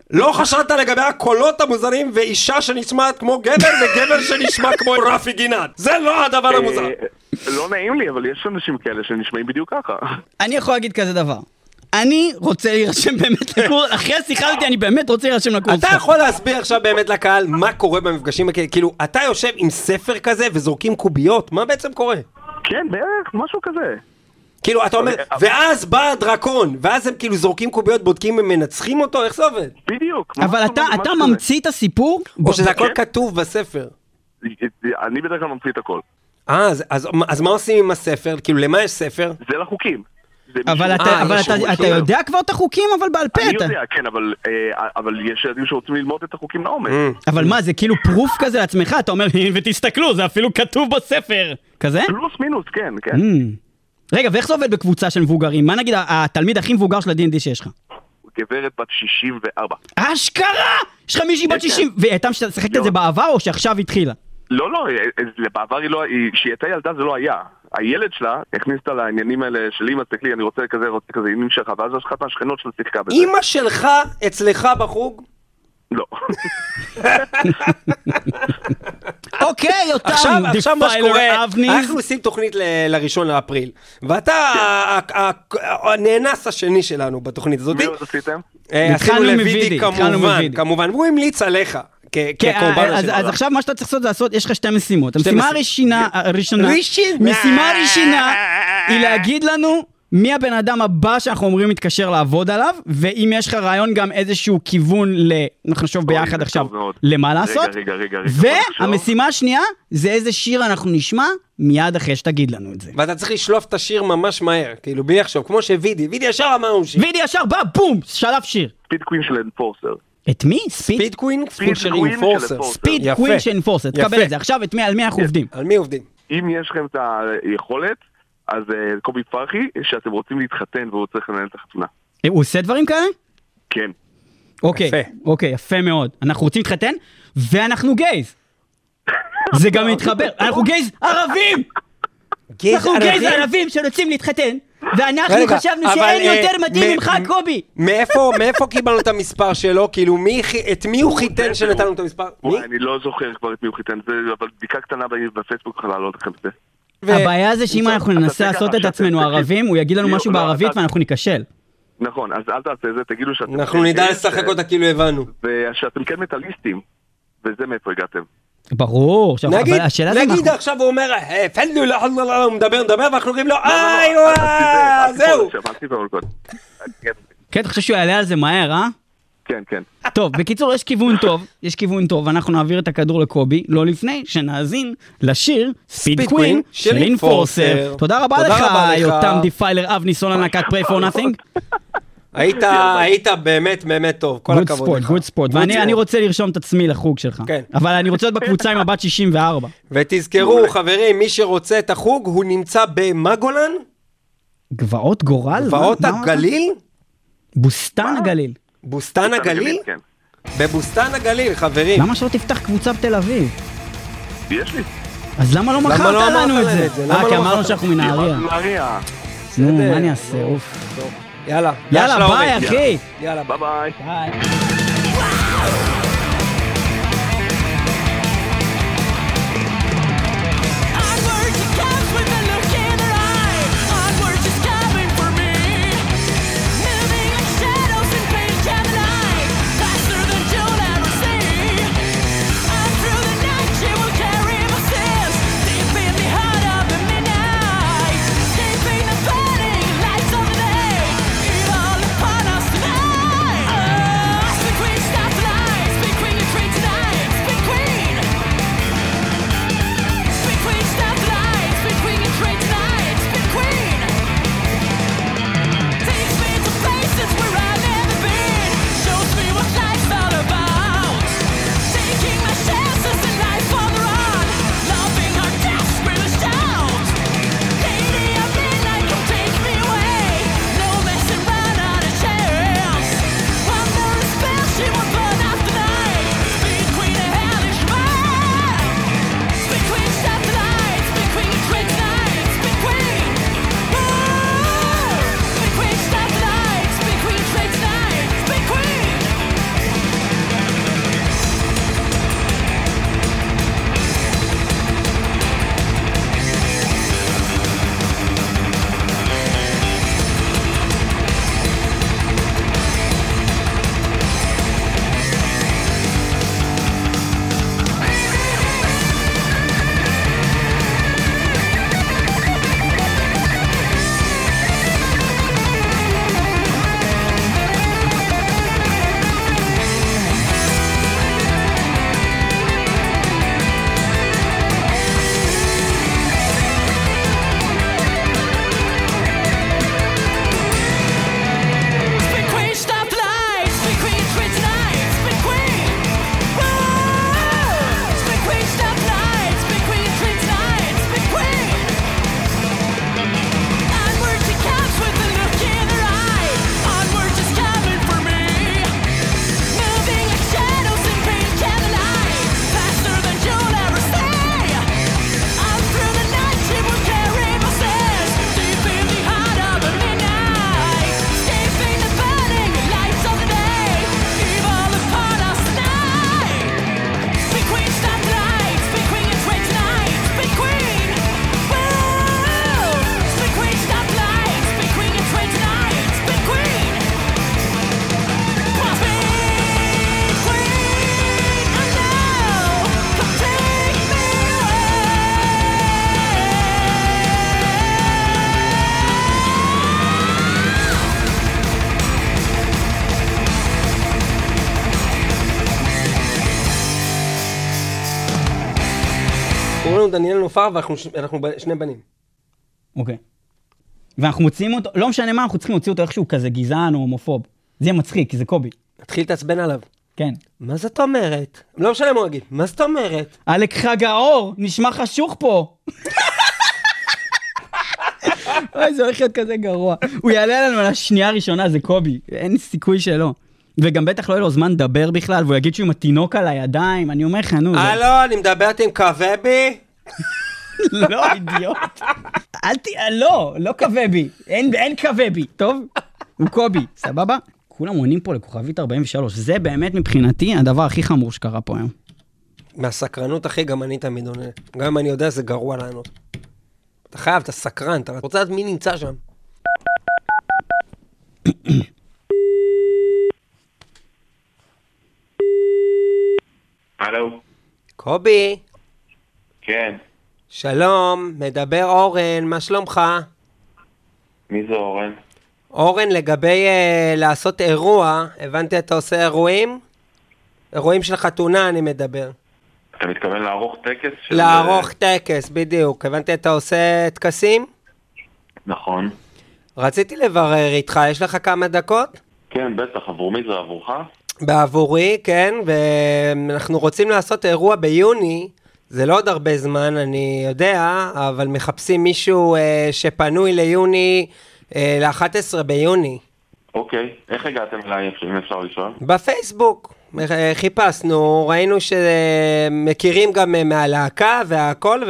לא חשבת לגבי הקולות המוזרים ואישה שנשמעת כמו גבר וגבר שנשמע כמו רפי גינת. זה לא הדבר המוזר. אה, לא נעים לי, אבל יש אנשים כאלה שנשמעים בדיוק ככה. אני יכול להגיד כזה דבר. אני רוצה להירשם באמת לקורס, אחרי השיחה הזאת אני באמת רוצה להירשם לקורס אתה. יכול להסביר עכשיו באמת לקהל מה קורה במפגשים האלה? כאילו, אתה יושב עם ספר כזה וזורקים קוביות? מה בעצם קורה? כן, בערך, משהו כזה. כאילו, אתה אומר, ואז בא הדרקון, ואז הם כאילו זורקים קוביות, בודקים אם מנצחים אותו? איך זה עובד? בדיוק. אבל אתה. ממציא את הסיפור? או שזה הכל כן. כתוב בספר? אני בדרך כלל ממציא את הכל. אה, אז- אז אז מה עושים עם הספר? כאילו, למה יש ספר? זה לחוקים. אבל אתה אה, אבל אתה- אתה יודע כבר את החוקים אבל בעל פה אני אתה. יודע, כן, אבל, אה, אבל יש ילדים שרוצים ללמוד את החוקים לעומק. Mm. אבל מה זה כאילו פרוף כזה לעצמך אתה אומר ותסתכלו זה אפילו כתוב בספר כזה? פלוס מינוס, כן, כן. Mm. רגע ואיך זה עובד בקבוצה של מבוגרים מה נגיד התלמיד הכי מבוגר של ה-D&D שיש לך? גברת בת 64. אשכרה! יש לך מישהי בת כן, 60 והייתה משחקת את זה לא. בעבר או שעכשיו התחילה? לא, לא, אה, בעבר היא לא, היא- כשהיא הייתה ילדה זה לא היה. הילד שלה הכניס אותה לעניינים האלה של אמא, תסתכלי, אני רוצה כזה, רוצה כזה, היא נמשכה, ואז אחת מהשכנות שלה שיחקה בזה. אימא שלך אצלך בחוג? לא. אוקיי יותם עכשיו, עכשיו מה שקורה, אנחנו עושים תוכנית ל- לראשון לאפריל, ואתה ה- הנאנס השני שלנו בתוכנית הזאת. מי עוד עשיתם? אה, עשינו התחלנו לוידי כמובן. כמובן, והוא המליץ עליך, כן, כקורבן אז, השני. אז עכשיו מה שאתה צריך לעשות זה לעשות, יש לך שתי משימות. המשימה. הראשונה, הראשונה, ראשונה. משימה ראשונה היא להגיד לנו מי הבן אדם הבא שאנחנו אומרים להתקשר לעבוד עליו, ואם יש לך רעיון גם איזשהו כיוון ל... אנחנו נחשוב ביחד עכשיו. למה לעשות. רגע, רגע, רגע. והמשימה השנייה זה איזה שיר אנחנו נשמע מיד אחרי שתגיד לנו את זה. ואתה צריך לשלוף את השיר ממש מהר, כאילו בלי לחשוב, כמו שווידי, וידי ישר אמרנו שיר. וידי ישר בא, בום, שלף שיר. ספיד קווין של אנפורסר. את מי? ספיד? קווין, ספיד של אינפורסר. ספיד. קווין של אינפורסר. תקבל. את זה. עכשיו את מי, על מי אנחנו עובדים? על מי עובדים? אם יש לכם את היכולת, אז אה, קובי פרחי, שאתם רוצים להתחתן והוא צריך לנהל את החתונה. אה, הוא עושה דברים כאלה? כן. אוקיי, יפה. אוקיי, יפה מאוד. אנחנו רוצים להתחתן, ואנחנו גייז. זה גם מתחבר, אנחנו גייז ערבים! אנחנו גייז ערבים שרוצים להתחתן, ואנחנו רגע, חשבנו אבל, שאין אה, יותר מדהים ממך קובי. מאיפה מאיפה קיבלנו את המספר שלו? כאילו, מי את מי הוא חיתן שנתנו את המספר? מי? וואי, אני לא זוכר כבר את מי הוא חיתן, אבל בדיקה קטנה בפייסבוק יכולה לעלות לכם את זה. ו- הבעיה זה שאם אנחנו ננסה לעשות את עצמנו ערבים, הוא יגיד לנו משהו לא, בערבית ואנחנו ניכשל. נכון, אז אל תעשה את זה, תגידו שאתם... אנחנו נדע לשחק אותה כאילו הבנו. ושאתם כן מטאליסטים, וזה מאיפה הגעתם. ברור, עכשיו, נגיד, אבל השאלה זה... נגיד עכשיו הוא אומר, "אה, פלו, לא, לא, לא, הוא מדבר, מדבר, ואנחנו אומרים לו, לא, לא, איי, לא, אל זהו. כן, כן, אתה חושב שהוא יעלה על זה מהר, אה? כן, כן. טוב, בקיצור, יש כיוון טוב, יש כיוון טוב, אנחנו נעביר את הכדור לקובי, לא לפני שנאזין לשיר ספיד קווין של אינפורסר. תודה רבה לך, רבה לך. יותם Defiler, אבני סולן להקת Prey for Nothing. היית, היית באמת באמת טוב, כל הכבוד sport, לך. good. Good ואני רוצה לרשום את עצמי לחוג שלך. כן. אבל אני רוצה להיות בקבוצה עם הבת 64. ותזכרו, חברים, מי שרוצה את החוג, הוא נמצא במגולן, גבעות גורל? גבעות הגליל, בוסתן הגליל. בוסתן הגליל, כן. בבוסתן הגליל, חברים. למה שלא תפתח קבוצה בתל אביב? יש לי. אז למה לא למה מכרת לא לנו את זה? אה, לא כי אמרנו מכרת? שאנחנו מנהריה. נהריה. נו. מה אני אעשה? אוף. יאללה, יאללה, ביי. אחי. יאללה, ביי. ביי נופר ואנחנו שני בנים. אוקיי. ואנחנו מוציאים אותו, לא משנה מה, אנחנו צריכים להוציא אותו איכשהו כזה גזען או הומופוב. זה יהיה מצחיק, כי זה קובי. תתחיל להתעצבן עליו. כן. מה זאת אומרת? לא משנה מה הוא יגיד, מה זאת אומרת? עלק חג האור, נשמע חשוך פה. אוי, זה הולך להיות כזה גרוע. הוא יעלה לנו על השנייה הראשונה, זה קובי. אין סיכוי שלא. וגם בטח לא יהיה לו זמן לדבר בכלל, והוא יגיד שהוא עם התינוק על הידיים, אני אומר לך, נו. הלו, אני מדברת עם קוואבי? לא, אידיוט. אל ת... לא, לא קווה בי. אין, אין קווה בי, טוב? הוא קובי, סבבה? כולם עונים פה לכוכבית 43. זה באמת מבחינתי הדבר הכי חמור שקרה פה היום. מהסקרנות, אחי, גם אני תמיד עונה. גם אם אני יודע, זה גרוע לענות. אתה חייב, אתה סקרן, אתה רוצה לדעת מי נמצא שם. הלו. קובי, כן. שלום, מדבר אורן, מה שלומך? מי זה אורן? אורן, לגבי uh, לעשות אירוע, הבנתי אתה עושה אירועים? אירועים של חתונה אני מדבר. אתה מתכוון לערוך טקס של... לערוך טקס, בדיוק. הבנתי אתה עושה טקסים? נכון. רציתי לברר איתך, יש לך כמה דקות? כן, בטח, עבור מי זה עבורך? בעבורי, כן, ואנחנו רוצים לעשות אירוע ביוני, זה לא עוד הרבה זמן, אני יודע, אבל מחפשים מישהו אה, שפנוי ליוני, אה, ל-11 ביוני. אוקיי. איך הגעתם אליי, אם אפשר לשאול? בפייסבוק. אה, חיפשנו, ראינו שמכירים גם אה, מהלהקה והכל,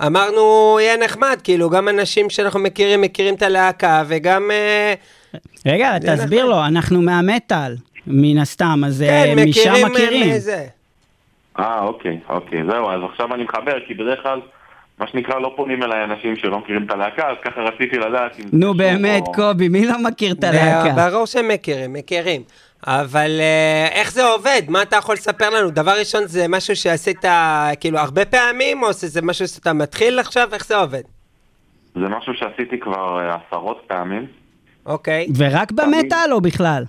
ואמרנו, יהיה נחמד, כאילו, גם אנשים שאנחנו מכירים, מכירים את הלהקה, וגם... אה, רגע, תסביר נכון. לו, אנחנו מהמטאל, מן הסתם, אז כן, משם מכירים... מכירים. אה, אוקיי, אוקיי. זהו, אז עכשיו אני מחבר, כי בדרך כלל, מה שנקרא, לא פונים אליי אנשים שלא מכירים את הלהקה, אז ככה רציתי לדעת אם... נו באמת, או- קובי, מי לא מכיר את הלהקה? ברור שהם מכירים, מכירים. אבל אה, איך זה עובד? מה אתה יכול לספר לנו? דבר ראשון, זה משהו שעשית כאילו הרבה פעמים, או שזה משהו שאתה מתחיל עכשיו? איך זה עובד? זה משהו שעשיתי כבר אה, עשרות פעמים. אוקיי. ורק במטאל או בכלל?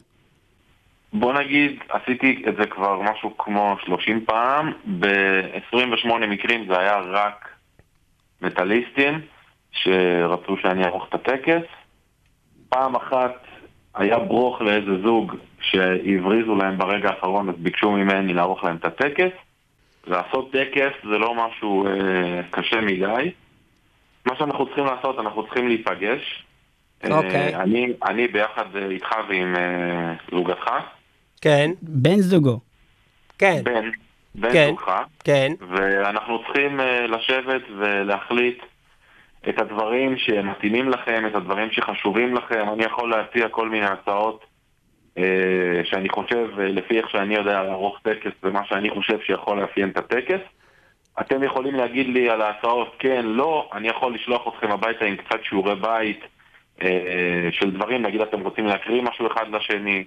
בוא נגיד, עשיתי את זה כבר משהו כמו 30 פעם, ב-28 מקרים זה היה רק מטאליסטים שרצו שאני אערוך את הטקס. פעם אחת היה ברוך לאיזה זוג שהבריזו להם ברגע האחרון, אז ביקשו ממני לערוך להם את הטקס. לעשות טקס זה לא משהו אה, קשה מדי. מה שאנחנו צריכים לעשות, אנחנו צריכים להיפגש. אה, אוקיי. אני, אני ביחד אה, איתך ועם אה, זוגתך, כן, בן זוגו. כן, בן, בן כן. זוגך, כן. ואנחנו צריכים אה, לשבת ולהחליט את הדברים שמתאימים לכם, את הדברים שחשובים לכם. אני יכול להציע כל מיני הצעות אה, שאני חושב, אה, לפי איך שאני יודע לערוך טקס ומה שאני חושב שיכול לאפיין את הטקס. אתם יכולים להגיד לי על ההצעות כן, לא, אני יכול לשלוח אתכם הביתה עם קצת שיעורי בית אה, של דברים, נגיד אתם רוצים להקריא משהו אחד לשני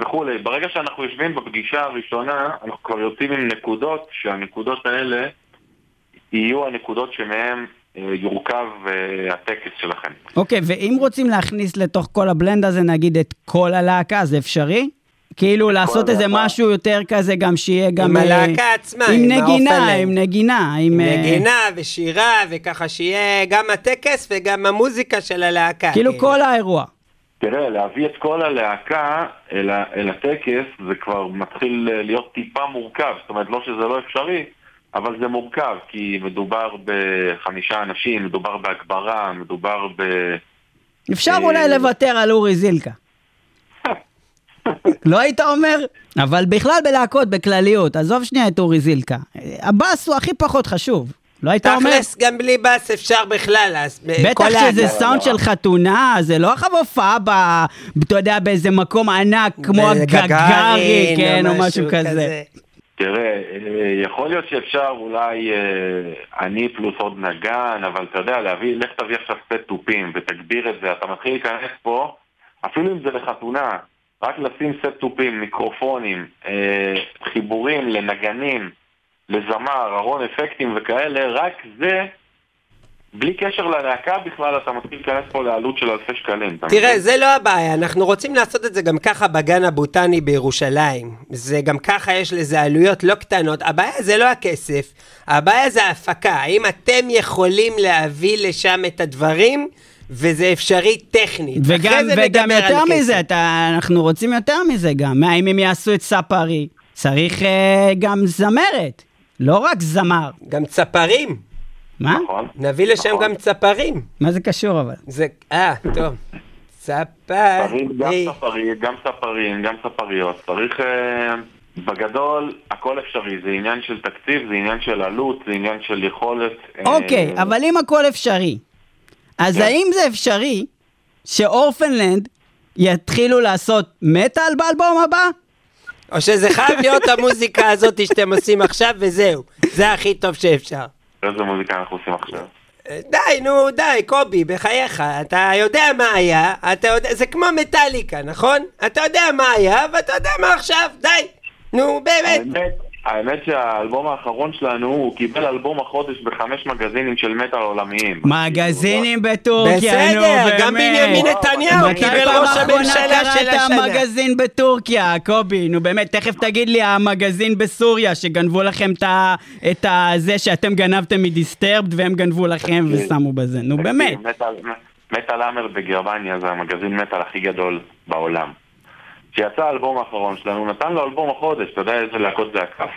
וכולי. ברגע שאנחנו יושבים בפגישה הראשונה, אנחנו כבר יוצאים עם נקודות, שהנקודות האלה יהיו הנקודות שמהן אה, יורכב אה, הטקס שלכם. אוקיי, ואם רוצים להכניס לתוך כל הבלנד הזה, נגיד, את כל הלהקה, זה אפשרי? כאילו לעשות איזה הלהקה. משהו יותר כזה, גם שיהיה גם... עם אה, הלהקה עצמה, עם עם נגינה, עם. נגינה, עם... אה, נגינה ושירה, וככה שיהיה גם הטקס וגם המוזיקה של הלהקה. כאילו כל האירוע. תראה, להביא את כל הלהקה אל, ה- אל הטקס זה כבר מתחיל להיות טיפה מורכב. זאת אומרת, לא שזה לא אפשרי, אבל זה מורכב, כי מדובר בחמישה אנשים, מדובר בהגברה, מדובר ב... אפשר אה, אולי לוותר על אורי זילקה. לא היית אומר? אבל בכלל בלהקות, בכלליות, עזוב שנייה את אורי זילקה. הבאס הוא הכי פחות חשוב. לא היית אומר? תכלס, גם בלי בס אפשר בכלל, אז ב- בטח שזה. סאונד של חתונה, זה לא עכשיו הופעה ב... אתה יודע, באיזה מקום ענק, כמו הגגארי, כן, או משהו כזה. תראה, אה, יכול להיות שאפשר אולי אה, אני פלוס עוד נגן, אבל אתה יודע, להביא, לך תביא עכשיו סט תופים ותגביר את זה, אתה מתחיל להיכנס פה, אפילו אם זה לחתונה, רק לשים סט תופים, מיקרופונים, אה, חיבורים לנגנים, לזמר, ארון אפקטים וכאלה, רק זה בלי קשר ללהקה בכלל, אתה מתחיל להיכנס פה לעלות של אלפי שקלים. תראה, זה לא הבעיה, אנחנו רוצים לעשות את זה גם ככה בגן הבוטני בירושלים. זה גם ככה יש לזה עלויות לא קטנות. הבעיה זה לא הכסף, הבעיה זה ההפקה. האם אתם יכולים להביא לשם את הדברים, וזה אפשרי טכנית. וגם, אחרי זה וגם יותר כסף. מזה, אתה, אנחנו רוצים יותר מזה גם. מה אם הם יעשו את ספארי? צריך אה, גם זמרת, לא רק זמר. גם צפרים. מה? נכון. נביא לשם נכון. גם צפרים. מה זה קשור אבל? זה... אה, טוב. ספרים, גם צפרי. ספרים, גם ספרים, גם ספריות. צריך... אה, בגדול, הכל אפשרי. זה עניין של תקציב, זה עניין של עלות, זה עניין של יכולת. אה, אוקיי, אבל אם הכל אפשרי, אז כן. האם זה אפשרי שאורפנלנד יתחילו לעשות מטאל באלבום הבא? או שזה חייב להיות המוזיקה הזאת שאתם עושים עכשיו וזהו. זה הכי טוב שאפשר. איזה מוזיקה אנחנו עושים עכשיו? די, נו, די, קובי, בחייך, אתה יודע מה היה, אתה יודע, זה כמו מטאליקה, נכון? אתה יודע מה היה, ואתה יודע מה עכשיו, די. נו, באמת. האמת, שהאלבום האחרון שלנו, הוא קיבל אלבום החודש בחמש מגזינים של מטאל עולמיים. מגזינים בטורקיה, נו בסדר, באמת. גם בנימין נתניהו מתי קיבל ראש הממשלה של קראת השנה. מגזין בטורקיה, קובי? נו באמת, תכף תגיד לי המגזין בסוריה, שגנבו לכם את זה שאתם גנבתם מדיסטרבד והם גנבו לכם ושמו בזה, נו באמת. מטאל- האמר בגרמניה זה המגזין מטאל הכי גדול בעולם. כשיצא האלבום האחרון שלנו, הוא נתן לו אלבום החודש, אתה יודע איזה להקות זה עקף.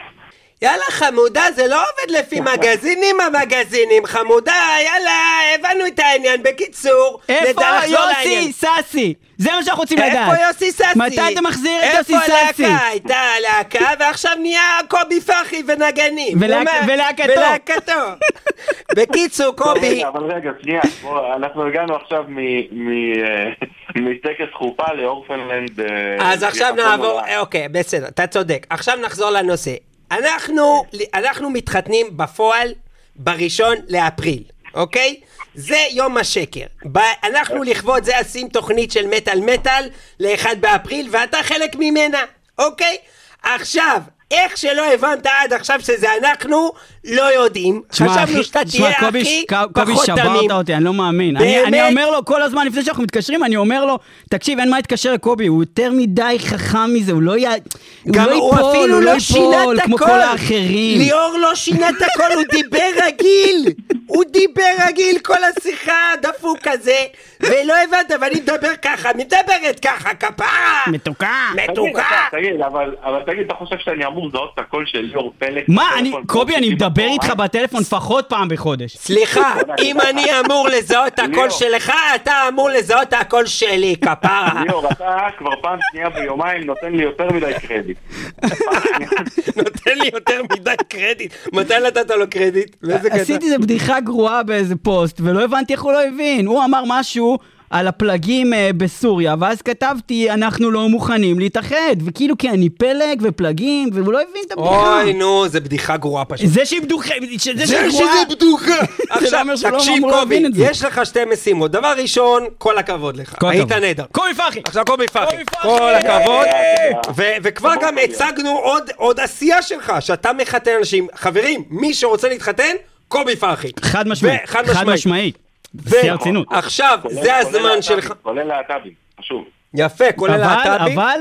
יאללה חמודה, זה לא עובד לפי מגזינים המגזינים, חמודה, יאללה, הבנו את העניין. בקיצור, איפה יוסי. סאסי? זה מה שאנחנו רוצים לדעת. איפה יוסי סאסי? מתי אתה מחזיר את יוסי איפה סאסי? הלהקה? הייתה להקה, ועכשיו נהיה קובי פחי ונגנים. ולהקתו. ולהקתו. בקיצור, קובי, אבל רגע, שנייה, אנחנו הגענו עכשיו מ- מ- מטקס חופה לאורפנלנד. אה, אז עכשיו נעבור, אוקיי, בסדר, אתה צודק. עכשיו נחזור לנושא. אנחנו, אנחנו מתחתנים בפועל בראשון לאפריל, אוקיי? זה יום השקר. ב- אנחנו לכבוד זה עושים תוכנית של מטאל מטאל לאחד באפריל, ואתה חלק ממנה, אוקיי? עכשיו, איך שלא הבנת עד עכשיו שזה אנחנו, לא יודעים. תשמע, חשבנו אחי, שאתה תהיה קובי, הכי ש- קובי פחות שברת תמים. אותי, אני לא מאמין. אני, אני באמת? אומר לו כל הזמן, לפני שאנחנו מתקשרים, אני אומר לו, תקשיב, אין מה להתקשר לקובי, הוא יותר מדי חכם מזה, הוא לא י... הוא לא ייפול, הוא לא שינה ייפול, כמו. כל האחרים. ליאור לא שינה את הכל, הוא דיבר רגיל. הוא דיבר רגיל כל השיחה, דפוק כזה, ולא הבנת, ואני מדבר ככה, מדברת ככה, כפרה. מתוקה. מתוקה. תגיד, אבל אבל תגיד, אתה חושב שאני אמור לזהות את הקול של ליאור פלג? מה, אני, קובי, אני מדבר? איתך בטלפון לפחות פעם בחודש. סליחה, אם אני אמור לזהות את הקול. שלך, אתה אמור לזהות את הקול שלי, כפרה. ליאור, אתה כבר פעם שנייה ביומיים נותן לי יותר מדי קרדיט. נותן לי יותר מדי קרדיט. מתי נתת לו קרדיט? עשיתי איזה בדיחה גרועה באיזה פוסט, ולא הבנתי איך הוא לא הבין. הוא אמר משהו על הפלגים אה, בסוריה, ואז כתבתי, אנחנו לא מוכנים להתאחד, וכאילו כי אני פלג ופלגים, והוא לא הבין את הבדיחה. אוי, נו, זה בדיחה גרועה פשוט. זה שהיא בדוחה, זה שהיא גרועה. עכשיו, אומר שהוא לא תקשיב אמור קובי. יש לך שתי משימות. דבר ראשון, כל הכבוד לך. כל היית. נהדר. קובי פחי! עכשיו קובי פחי! כל הכבוד, ו- וכבר גם הצגנו עוד- עוד עשייה שלך, שאתה מחתן אנשים. חברים, מי שרוצה להתחתן, קובי פחי. חד משמעית. חד משמעית. בשיא הרצינות. עכשיו, זה הזמן להט"בים, שלך. כולל להט"בים, חשוב. יפה, כולל אבל, להט"בים. אבל,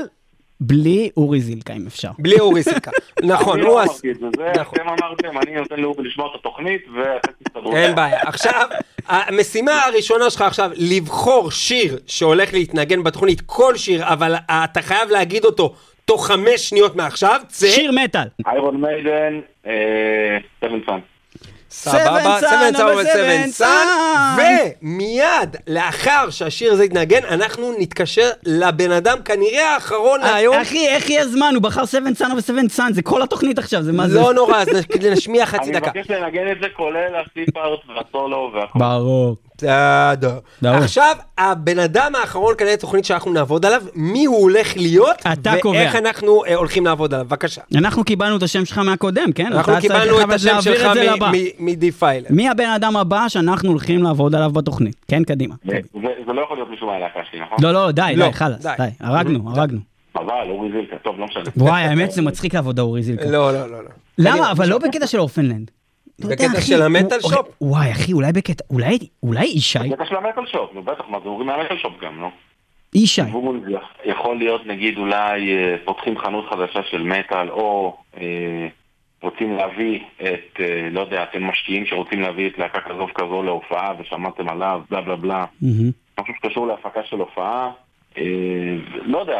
בלי אורי זילקה אם אפשר. בלי אורי סילקה. נכון, אני לא. אמרתי את זה, נכון. אתם אמרתם, אני נותן לאורי לשמוע את התוכנית ואתם תסתדרו. אין בעיה. עכשיו, המשימה הראשונה שלך עכשיו, לבחור שיר שהולך להתנגן בתוכנית, כל שיר, אבל אתה חייב להגיד אותו תוך חמש שניות מעכשיו. צא. שיר מטאל. איירון מיידן, Seventh Son. סבבה, Seventh Son of a Seventh Son. ומיד לאחר שהשיר הזה יתנגן, אנחנו נתקשר לבן אדם כנראה האחרון להיום. אחי, איך יהיה זמן? הוא בחר Seventh Son of a Seventh Son, זה כל התוכנית עכשיו, זה מה זה? לא נורא, אז נשמיע חצי אני דקה. מבקש לנגן את זה כולל ה slow part והסולו והכל. ברור. בסדר. עכשיו, הבן אדם האחרון כנראה תוכנית שאנחנו נעבוד עליו, מי הוא הולך להיות, אתה ואיך קובע. אנחנו אה, הולכים לעבוד עליו. בבקשה. אנחנו קיבלנו את השם שלך מהקודם, כן? אנחנו אתה צריך קיבלנו את אבל השם להעביר שלך את זה לבא. מ-D-File. מי הבן אדם הבא שאנחנו הולכים לעבוד עליו בתוכנית? כן, קדימה. זה זה לא יכול להיות מישהו מהלהקה שלי, נכון? לא, לא, די, לא, די, חלאס, די. די, הרגנו, הרגנו. אבל אורי זילקה, טוב, לא משנה. וואי, האמת שזה מצחיק לעבוד אורי זילקה. לא, לא, לא. לא. למה? אבל לא בקטע של אורפנלנד. יודע, בקטע של המטל הוא- שופ? וואי, אחי, אולי בקטע, אולי, אולי ישי, בקטע של המטל שופ, נו בטח, מה זה אומרים מהמטל שופ גם, נו. ישי, כיוון זה יכול להיות נגיד אולי אה, פותחים חנות חדשה של מטאל או אה, רוצים להביא את, אה, לא יודע, אתם משקיעים שרוצים להביא את להקה כזו וכזו להופעה ושמעתם עליו, בלה בלה בלה. משהו שקשור להפקה של הופעה, אה, לא יודע.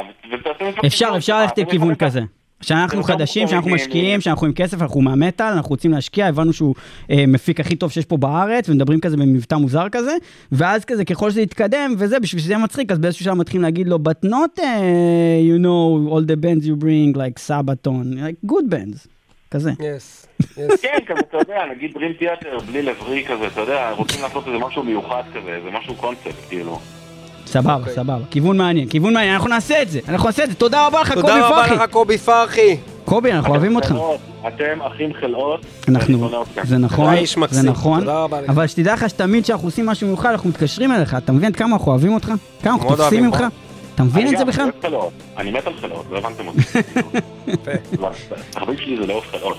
אפשר, אפשר ללכת לכיוון כזה. שאנחנו לא חדשים, שאנחנו משקיעים, שאנחנו עם כסף, אנחנו מהמטאל, אנחנו רוצים להשקיע, הבנו שהוא אה, מפיק הכי טוב שיש פה בארץ, ומדברים כזה במבטא מוזר כזה, ואז כזה, ככל שזה יתקדם, וזה, בשביל שזה יהיה מצחיק, אז באיזשהו שלב מתחילים להגיד לו, but not, uh, you know, all the bands you bring, like Sabaton, like good bands, כזה. כן, כזה, אתה יודע, נגיד דרים תיאטר, בלי לבריא כזה, אתה יודע, רוצים לעשות איזה משהו מיוחד כזה, איזה משהו קונספט, כאילו. סבבה, אוקיי. סבבה, כיוון מעניין, כיוון מעניין, אנחנו נעשה את זה, אנחנו נעשה את זה, תודה רבה לך, קובי תודה רבה פרחי. לך, קובי פרחי. קובי, אנחנו אוהבים אותך. חלאות, אתם אחים חלאות. אנחנו. זה נכון, זה נכון, תודה. אבל שתדע לך שתמיד כשאנחנו עושים משהו מיוחד אנחנו מתקשרים אליך, אתה מבין עד כמה אנחנו אוהבים אותך? כמה אנחנו תופסים ממך? אתה מבין את זה בכלל? אני מת על חלאות, לא הבנתם אותי. לא, התחביב שלי זה לאהוב חלאות.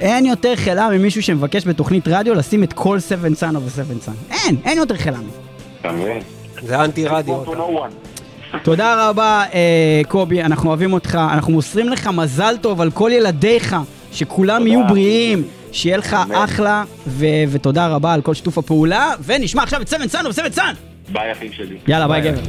אין יותר חלאה ממישהו שמבקש בתוכנית רדיו לשים את כל 7 Son of a 7 Son. אין, אין יותר חלאה. מזה. אתה מבין? זה אנטי רדיו. תודה רבה, אה, קובי, אנחנו אוהבים אותך, אנחנו מוסרים לך מזל טוב על כל ילדיך, שכולם יהיו בריאים, שיהיה לך. אחלה, ו- ותודה רבה על כל שיתוף הפעולה, ונשמע עכשיו את 7 Son of 7 Son! ביי אחים שלי. יאללה, ביי גבר.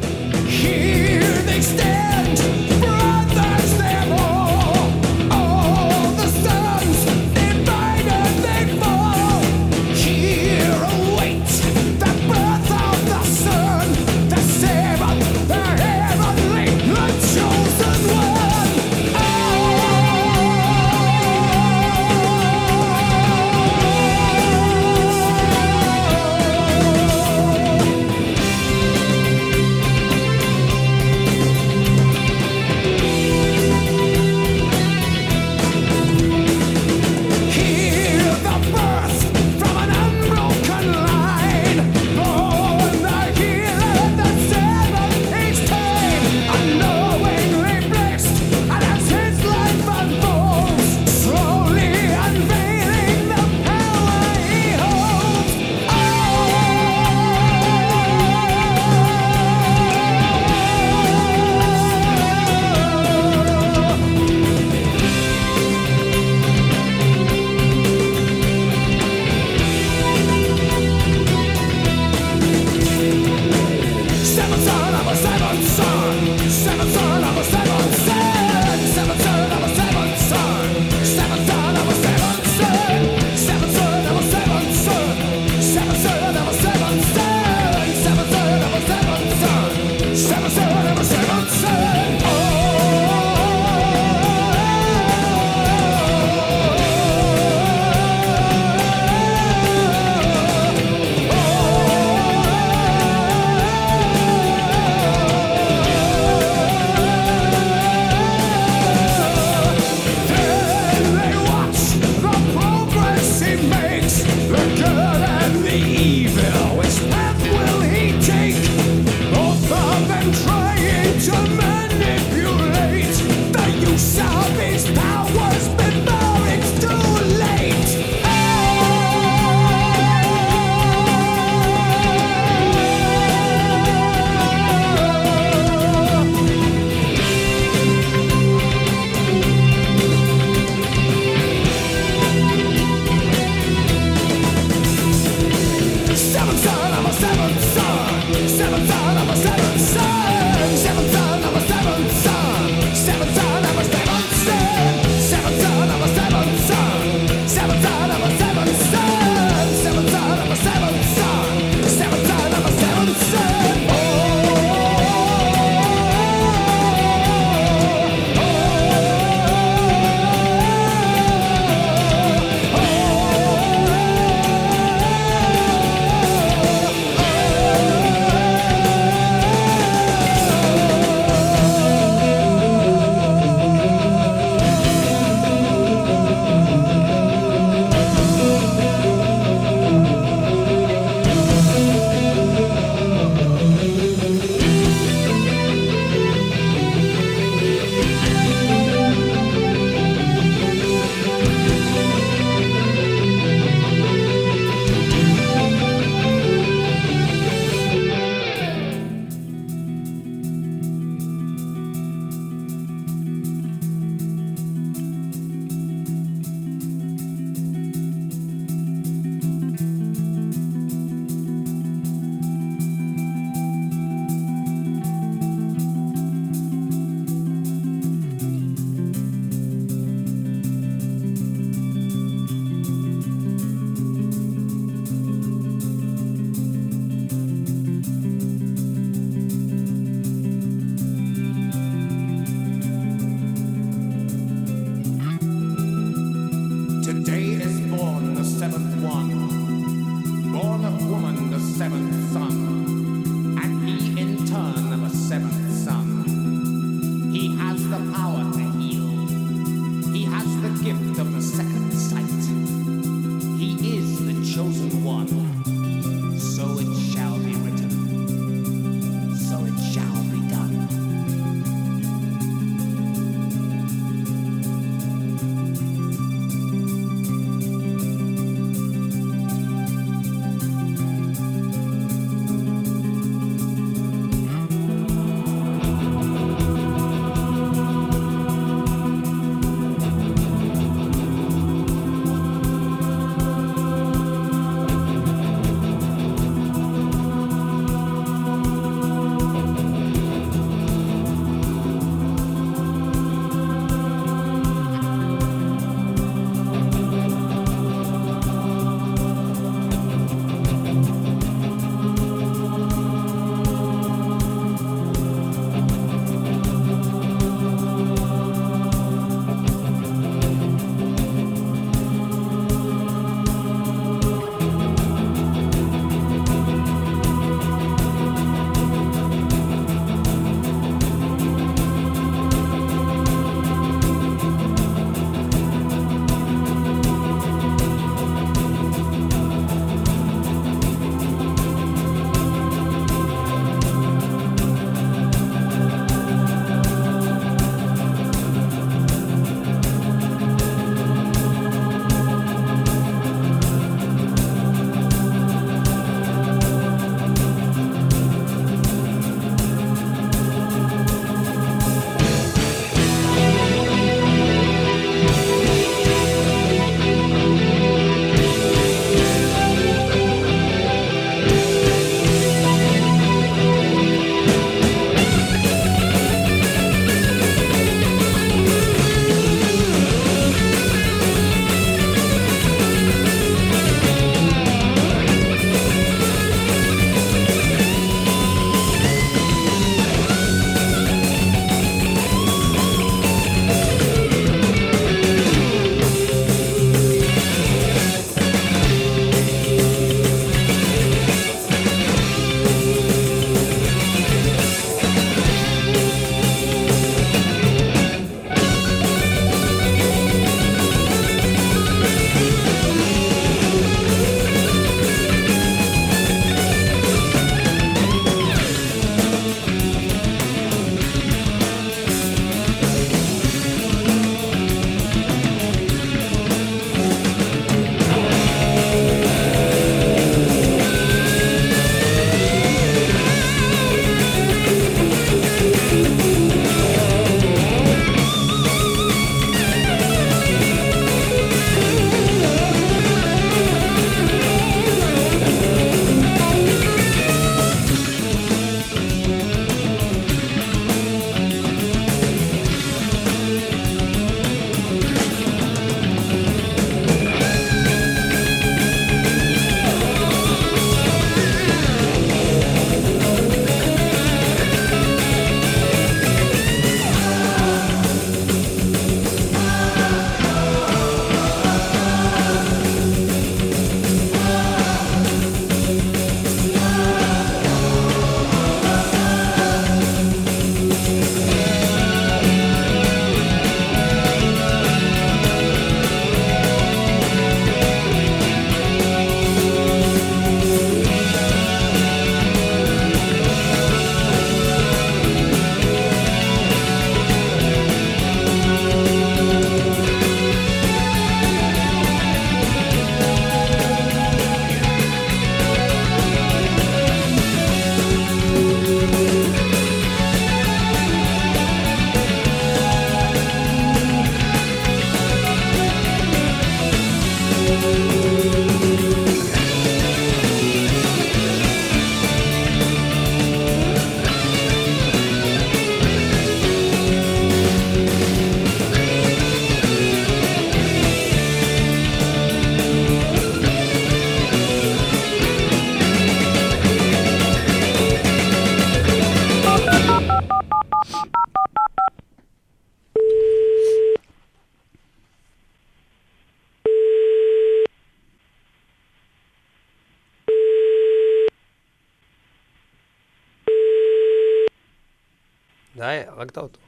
הרגת אותו.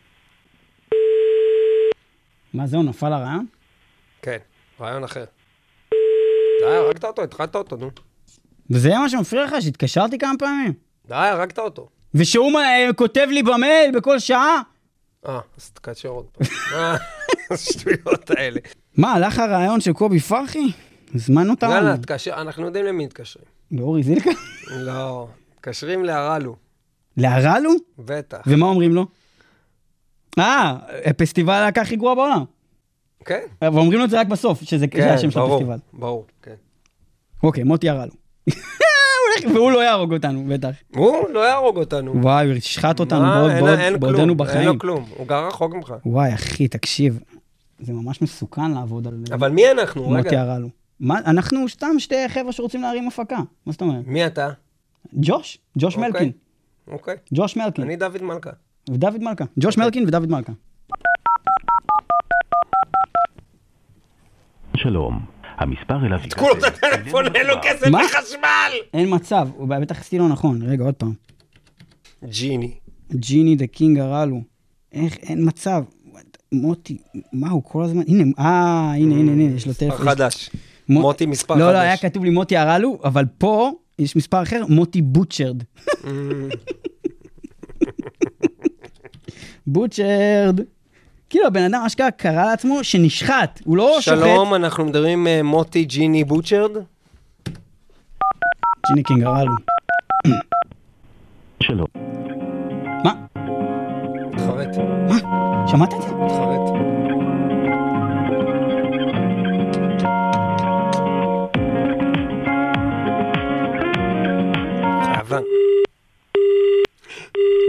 מה זהו, נפל הרעיון? כן, רעיון אחר. די, הרגת אותו, התחלת אותו, נו. וזה מה שמפריע לך, שהתקשרתי כמה פעמים? די, הרגת אותו. ושהוא אה, כותב לי במייל בכל שעה? אה, אז תקשר עוד פעם. אה, השטויות האלה. מה, הלך הרעיון של קובי פרחי? הזמנו אותנו. יאללה, תקשר, אנחנו יודעים למי מתקשרים. לאורי זילקה? לא, מתקשרים להרלו, להרלו? בטח. ומה אומרים לו? אה, פסטיבל הלהקה הכי גרוע בעולם. כן, ואומרים לו את זה רק בסוף, שזה זה כן, השם של הפסטיבל. ברור, כן. אוקיי, מוטי הרלו. הוא הולך- והוא לא יהרוג אותנו, בטח. הוא לא יהרוג אותנו. וואי, הוא ישחט אותנו בעוד- בעוד- בעודנו כלום, אין בחיים. לו כלום, הוא גר רחוק ממך. וואי, אחי, תקשיב, זה ממש מסוכן לעבוד על אבל מי אנחנו? מוטי. הרלו. מה, אנחנו סתם שתי חבר'ה שרוצים להרים הפקה. מה זאת אומרת? מי אתה? ג'וש, ג'וש אוקיי. מלקין. אוקיי. ג'וש מלקין. אני דוד מלכה. ודוד מלכה. ג'וש מלקין ודוד מלכה. שלום, המספר אליו... כולו את הטלפון, אין לו כסף? לחשמל! אין מצב, הוא בטח עשיתי לא נכון. רגע, עוד פעם. ג'יני. ג'יני דה קינג הרלו. איך, אין מצב. מוטי, מה הוא כל הזמן? הנה, אה, הנה, הנה, הנה, יש לו מספר טלפון. חדש. מו- מוטי מספר לא, לא, חדש. היה כתוב לי מוטי הרלו, אבל פה יש מספר אחר, מוטי בוטשרד. בוטשרד. כאילו, הבן אדם אשכרה קרא לעצמו שנשחט, הוא לא שוחט. שלום, אנחנו מדברים עם אה, מוטי ג'יני בוטשרד. ג'יני קינג הרלו. שלום. מה? תחרט, מה? שמעת את זה? תחרט. חייבן.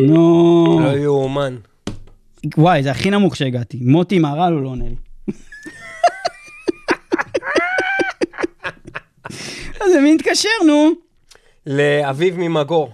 נו. לא יאומן. וואי, זה הכי נמוך שהגעתי. מוטי מהרלו לא עונה לי. אז למי נתקשר, נו? לאביב ממגור.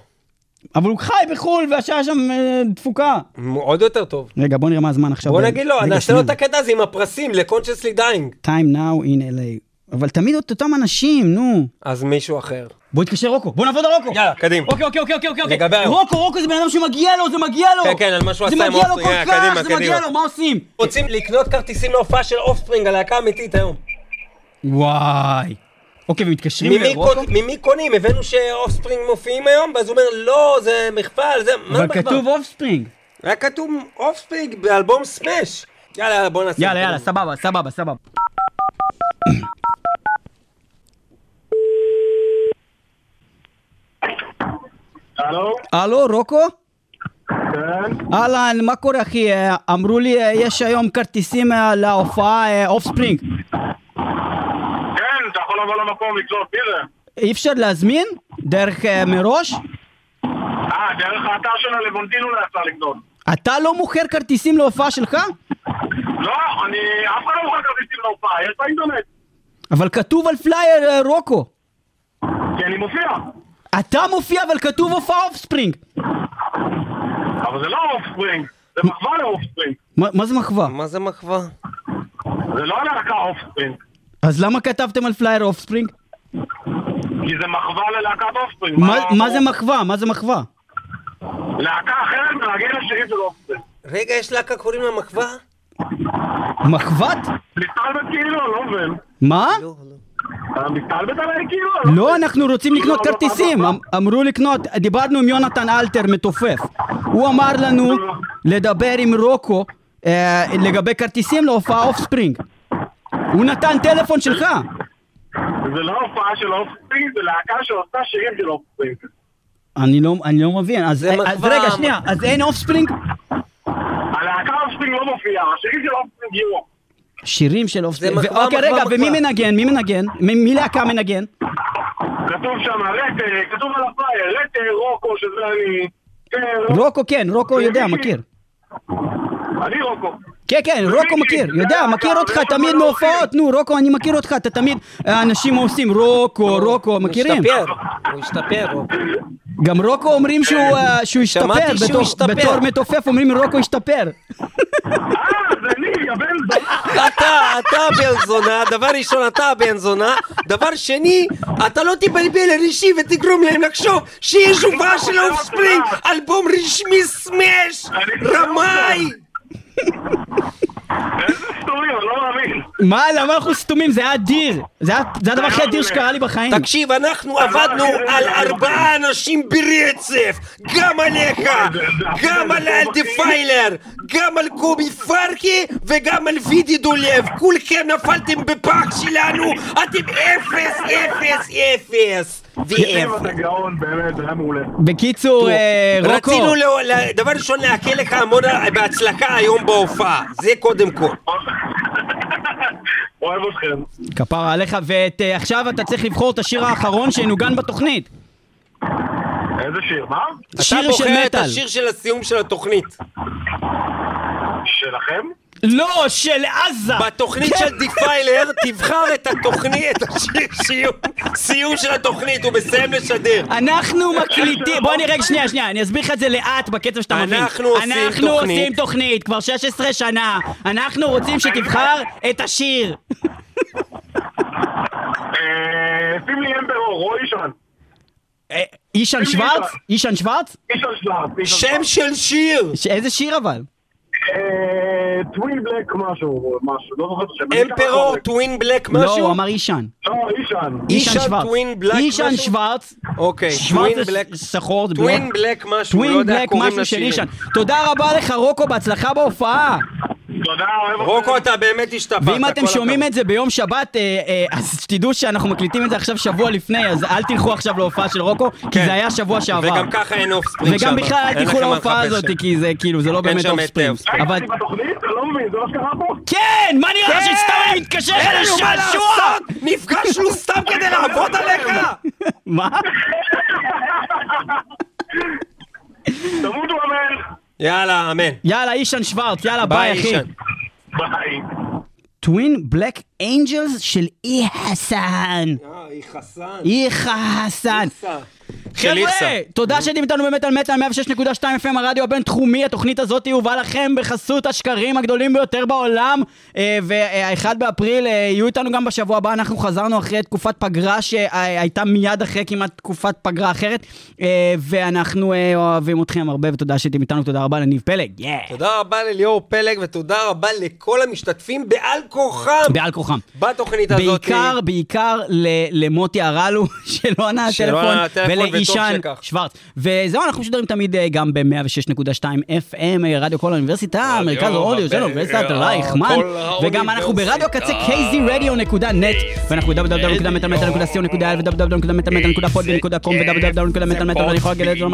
אבל הוא חי בחו"ל והשעה שם אה, דפוקה. עוד יותר טוב. רגע, בוא נראה מה הזמן עכשיו. בוא נגיד לו, נעשה לו. את הקטע הזה עם הפרסים ל-consciously dying. time now in LA. אבל תמיד את אותם אנשים, נו. אז מישהו אחר. בוא נתקשר רוקו, בוא נעבוד על רוקו. יאללה, קדימה. אוקיי, אוקיי, אוקיי, אוקיי. אוקיי. לגבי היום. רוקו, רוקו זה בן אדם שמגיע לו, זה מגיע לו. כן, כן, על מה שהוא זה עשה עם מגיע לו. כל כך, זה מגיע. לו, מה עושים? רוצים לקנות כרטיסים להופעה של אופספרינג, הלהקה האמיתית היום. וואי. אוקיי, ומתקשרים לרוקו? ממי קונים? הבאנו שאופספרינג מופיעים היום? ואז הוא אומר, לא, זה מחווה, זה... אבל? כתוב אופספרינג. היה כתוב אופספרינג באלבום סמאש. יאללה, בוא נעשה. יאללה, יאללה, זה. סבבה, סבבה, סבבה. הלו? הלו, רוקו? כן? אהלן, מה קורה אחי? אה, אמרו לי אה, יש היום כרטיסים אה, להופעה אופספרינג. כן, אתה יכול לבוא למקום מי זה? אי אפשר להזמין? דרך מראש? אה, דרך האתר של הלוונטינו אפשר לקנות. אתה לא מוכר כרטיסים להופעה שלך? לא, אני... אף אחד לא מוכר כרטיסים להופעה, יש באינטרנט. אבל כתוב על פלייר רוקו. כי אני מופיע. אתה מופיע אבל כתוב הופעה אופספרינג. אבל זה לא אופספרינג, זה מחווה לאופספרינג. מה מה זה מחווה? מה זה מחווה? זה לא להקה אופספרינג. אז למה כתבתם על פלייר אופספרינג? כי זה מחווה ללהקת אופספרינג. מה מה זה מחווה? מה זה מחווה? להקה אחרת מנגן השירים של אופספרינג. רגע, יש להקה קוראים לה מחווה? מחוות? מסתלבט כאילו, לא מבין. מה? לא, לא. אתה מסתלבט עליי כאילו? לא, מבין. אנחנו רוצים לקנות לא, לא, כרטיסים. לא, לא. אמ- אמרו לקנות, דיברנו עם יונתן אלתר מתופף. הוא אמר לנו לדבר עם רוקו אה, לגבי כרטיסים להופעה אופספרינג. הוא נתן טלפון שלך. זה לא הופעה של אופספרינג, זה להקה שעושה שירים של אופספרינג. אני לא, אני לא מבין. אז, זה אז. רגע, שנייה, אז אין אופספרינג? הלהקה אופספרינג לא מופיעה, השירים של אופספרינג יהיו. שירים של מחווה, אוקיי, רגע, ומי. מנגן? מי מנגן? מי מי להקה מנגן? כתוב שם רטה, כתוב על הפלייר, רטה רוקו, שזה אני. כן, רוקו, כן, רוקו יודע, מכיר. אני רוקו. כן, כן, רוקו מכיר, יודע, מכיר אותך תמיד מהופעות, נו, רוקו, אני מכיר אותך, אתה תמיד, אה, אנשים עושים רוקו, רוקו, מכירים? הוא השתפר, הוא השתפר. רוקו. גם רוקו אומרים שהוא אה, השתפר, בתור- מתופף אומרים רוקו השתפר. אה, זה אני, זונה. אתה, אתה בן זונה, דבר ראשון אתה בן זונה, דבר שני, אתה לא תבלבל אנשים ותגרום להם לחשוב שיש הופעה של אופספרינג, אלבום רשמי סמאש, רמאי! איזה סטורי, אני לא מאמין. מה, למה אנחנו סתומים? זה היה אדיר. זה היה- זה הדבר הכי אדיר שקרה לי בחיים. תקשיב, אנחנו עבדנו על ארבעה אנשים ברצף, גם עליך, גם על אלדיפיילר, גם על קובי פרקי וגם על וידי דולב, כולכם נפלתם בפח שלנו, אתם אפס, אפס, אפס. בקיצור, אה, רוקו, רצינו, ל- דבר ראשון, לאחל לך המון בהצלחה היום בהופעה, זה קודם כל. אוהב אתכם. כפרה עליך, ועכשיו אתה צריך לבחור את השיר האחרון שינוגן בתוכנית. איזה שיר, מה? שיר אתה של בוחר את מטאל. השיר של הסיום של התוכנית. שלכם? לא, של עזה! בתוכנית של דיפיילר, תבחר את התוכנית, את השיר סיום, סיום של התוכנית, הוא מסיים לשדר. אנחנו מקליטים, בוא נראה, שנייה, שנייה, אני אסביר לך את זה לאט בקצב שאתה מבין. אנחנו עושים אנחנו תוכנית. עושים תוכנית כבר 16 שנה. אנחנו רוצים שתבחר את השיר. אה, שים לי אמברור, רועי ישן. אה, אישן שוורץ? אישן שוורץ? ישן שלב. שם של שיר! איזה שיר אבל? טווין בלק משהו, משהו, לא זוכר את השם. אמפרור. טווין בלק לא, משהו? הוא אמר אישן. לא, אישן. אישן שוורץ. טווין בלק אישן משהו? שוורץ. אוקיי, שוורץ טווין זה בלק, שחור, זה טווין בלק. משהו, לא טווין יודע קוראים משהו של אישן. לשירים. תודה רבה לך רוקו, בהצלחה בהופעה. תודה, אוהב אתכם. רוקו, אתה באמת השתפרת, ואם אתם שומעים. את זה ביום שבת, אה, אה, אז שתדעו שאנחנו מקליטים את זה עכשיו שבוע לפני, אז אל תלכו עכשיו להופעה של רוקו, כי כן. זה היה שבוע שעבר. וגם ככה אין אופספרינג שם. וגם בכלל אל תלכו להופעה הזאת. כי זה כאילו, זה לא באמת אופספרינג. אופספרינג. אבל הייתי בתוכנית? אני לא מבין, זה מה שקרה פה? כן! מה נראה לך כן! שסתם אני מתקשר מה לשעשוע? לעשות! נפגשנו סתם כדי לעבוד עליך! מה? תמותו אמן. יאללה, אמן. יאללה, אישן שוורץ, יאללה, ביי אחי. ביי. Twin Black Angels של אי חסן. אה, היא חסן. אי חסן. חבר'ה. תודה שהייתם איתנו באמת על מטאל 106.2 FM הרדיו הבינתחומי, התוכנית הזאת הובאה לכם בחסות השקרים הגדולים ביותר בעולם אה, והאחד באפריל אה, יהיו איתנו גם בשבוע הבא, אנחנו חזרנו אחרי תקופת פגרה שהייתה מיד אחרי כמעט תקופת פגרה אחרת אה, ואנחנו אה, אוהבים אתכם הרבה ותודה שהייתם איתנו, תודה רבה לניב פלג! תודה רבה לליאור פלג ותודה רבה לכל המשתתפים בעל כורחם בעל כוחם. בתוכנית הזאת. בעיקר, בעיקר למוטי הרלו, שלא ענה הטלפון, שכך. שוורץ. וזהו, אנחנו משודרים תמיד אה, גם ב-106.2 FM, אה, רדיו כל האוניברסיטה, מרכז האודיו של אוניברסיטת רייכמן, וגם אנחנו ברדיו קצה kzradio.net, ואנחנו www.מטאלמטאל.co.il ו-www.מטאלמטאל.podbean.com ו-www.מטאלמטאל, ואני יכול להגיד את זה,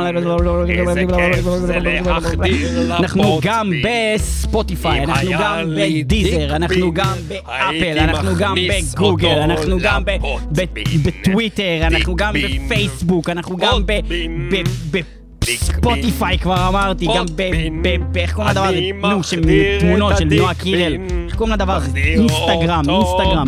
אנחנו גם בספוטיפיי, אנחנו גם בדיזר, אנחנו גם באפל, אנחנו גם בגוגל, אנחנו גם בטוויטר, אנחנו גם בפייסבוק, אנחנו גם ב... ספוטיפיי כבר אמרתי, גם ב... איך קוראים לדבר הזה? נו, של תמונות של נועה קירל. איך קוראים לדבר הזה? אינסטגרם, אינסטגרם.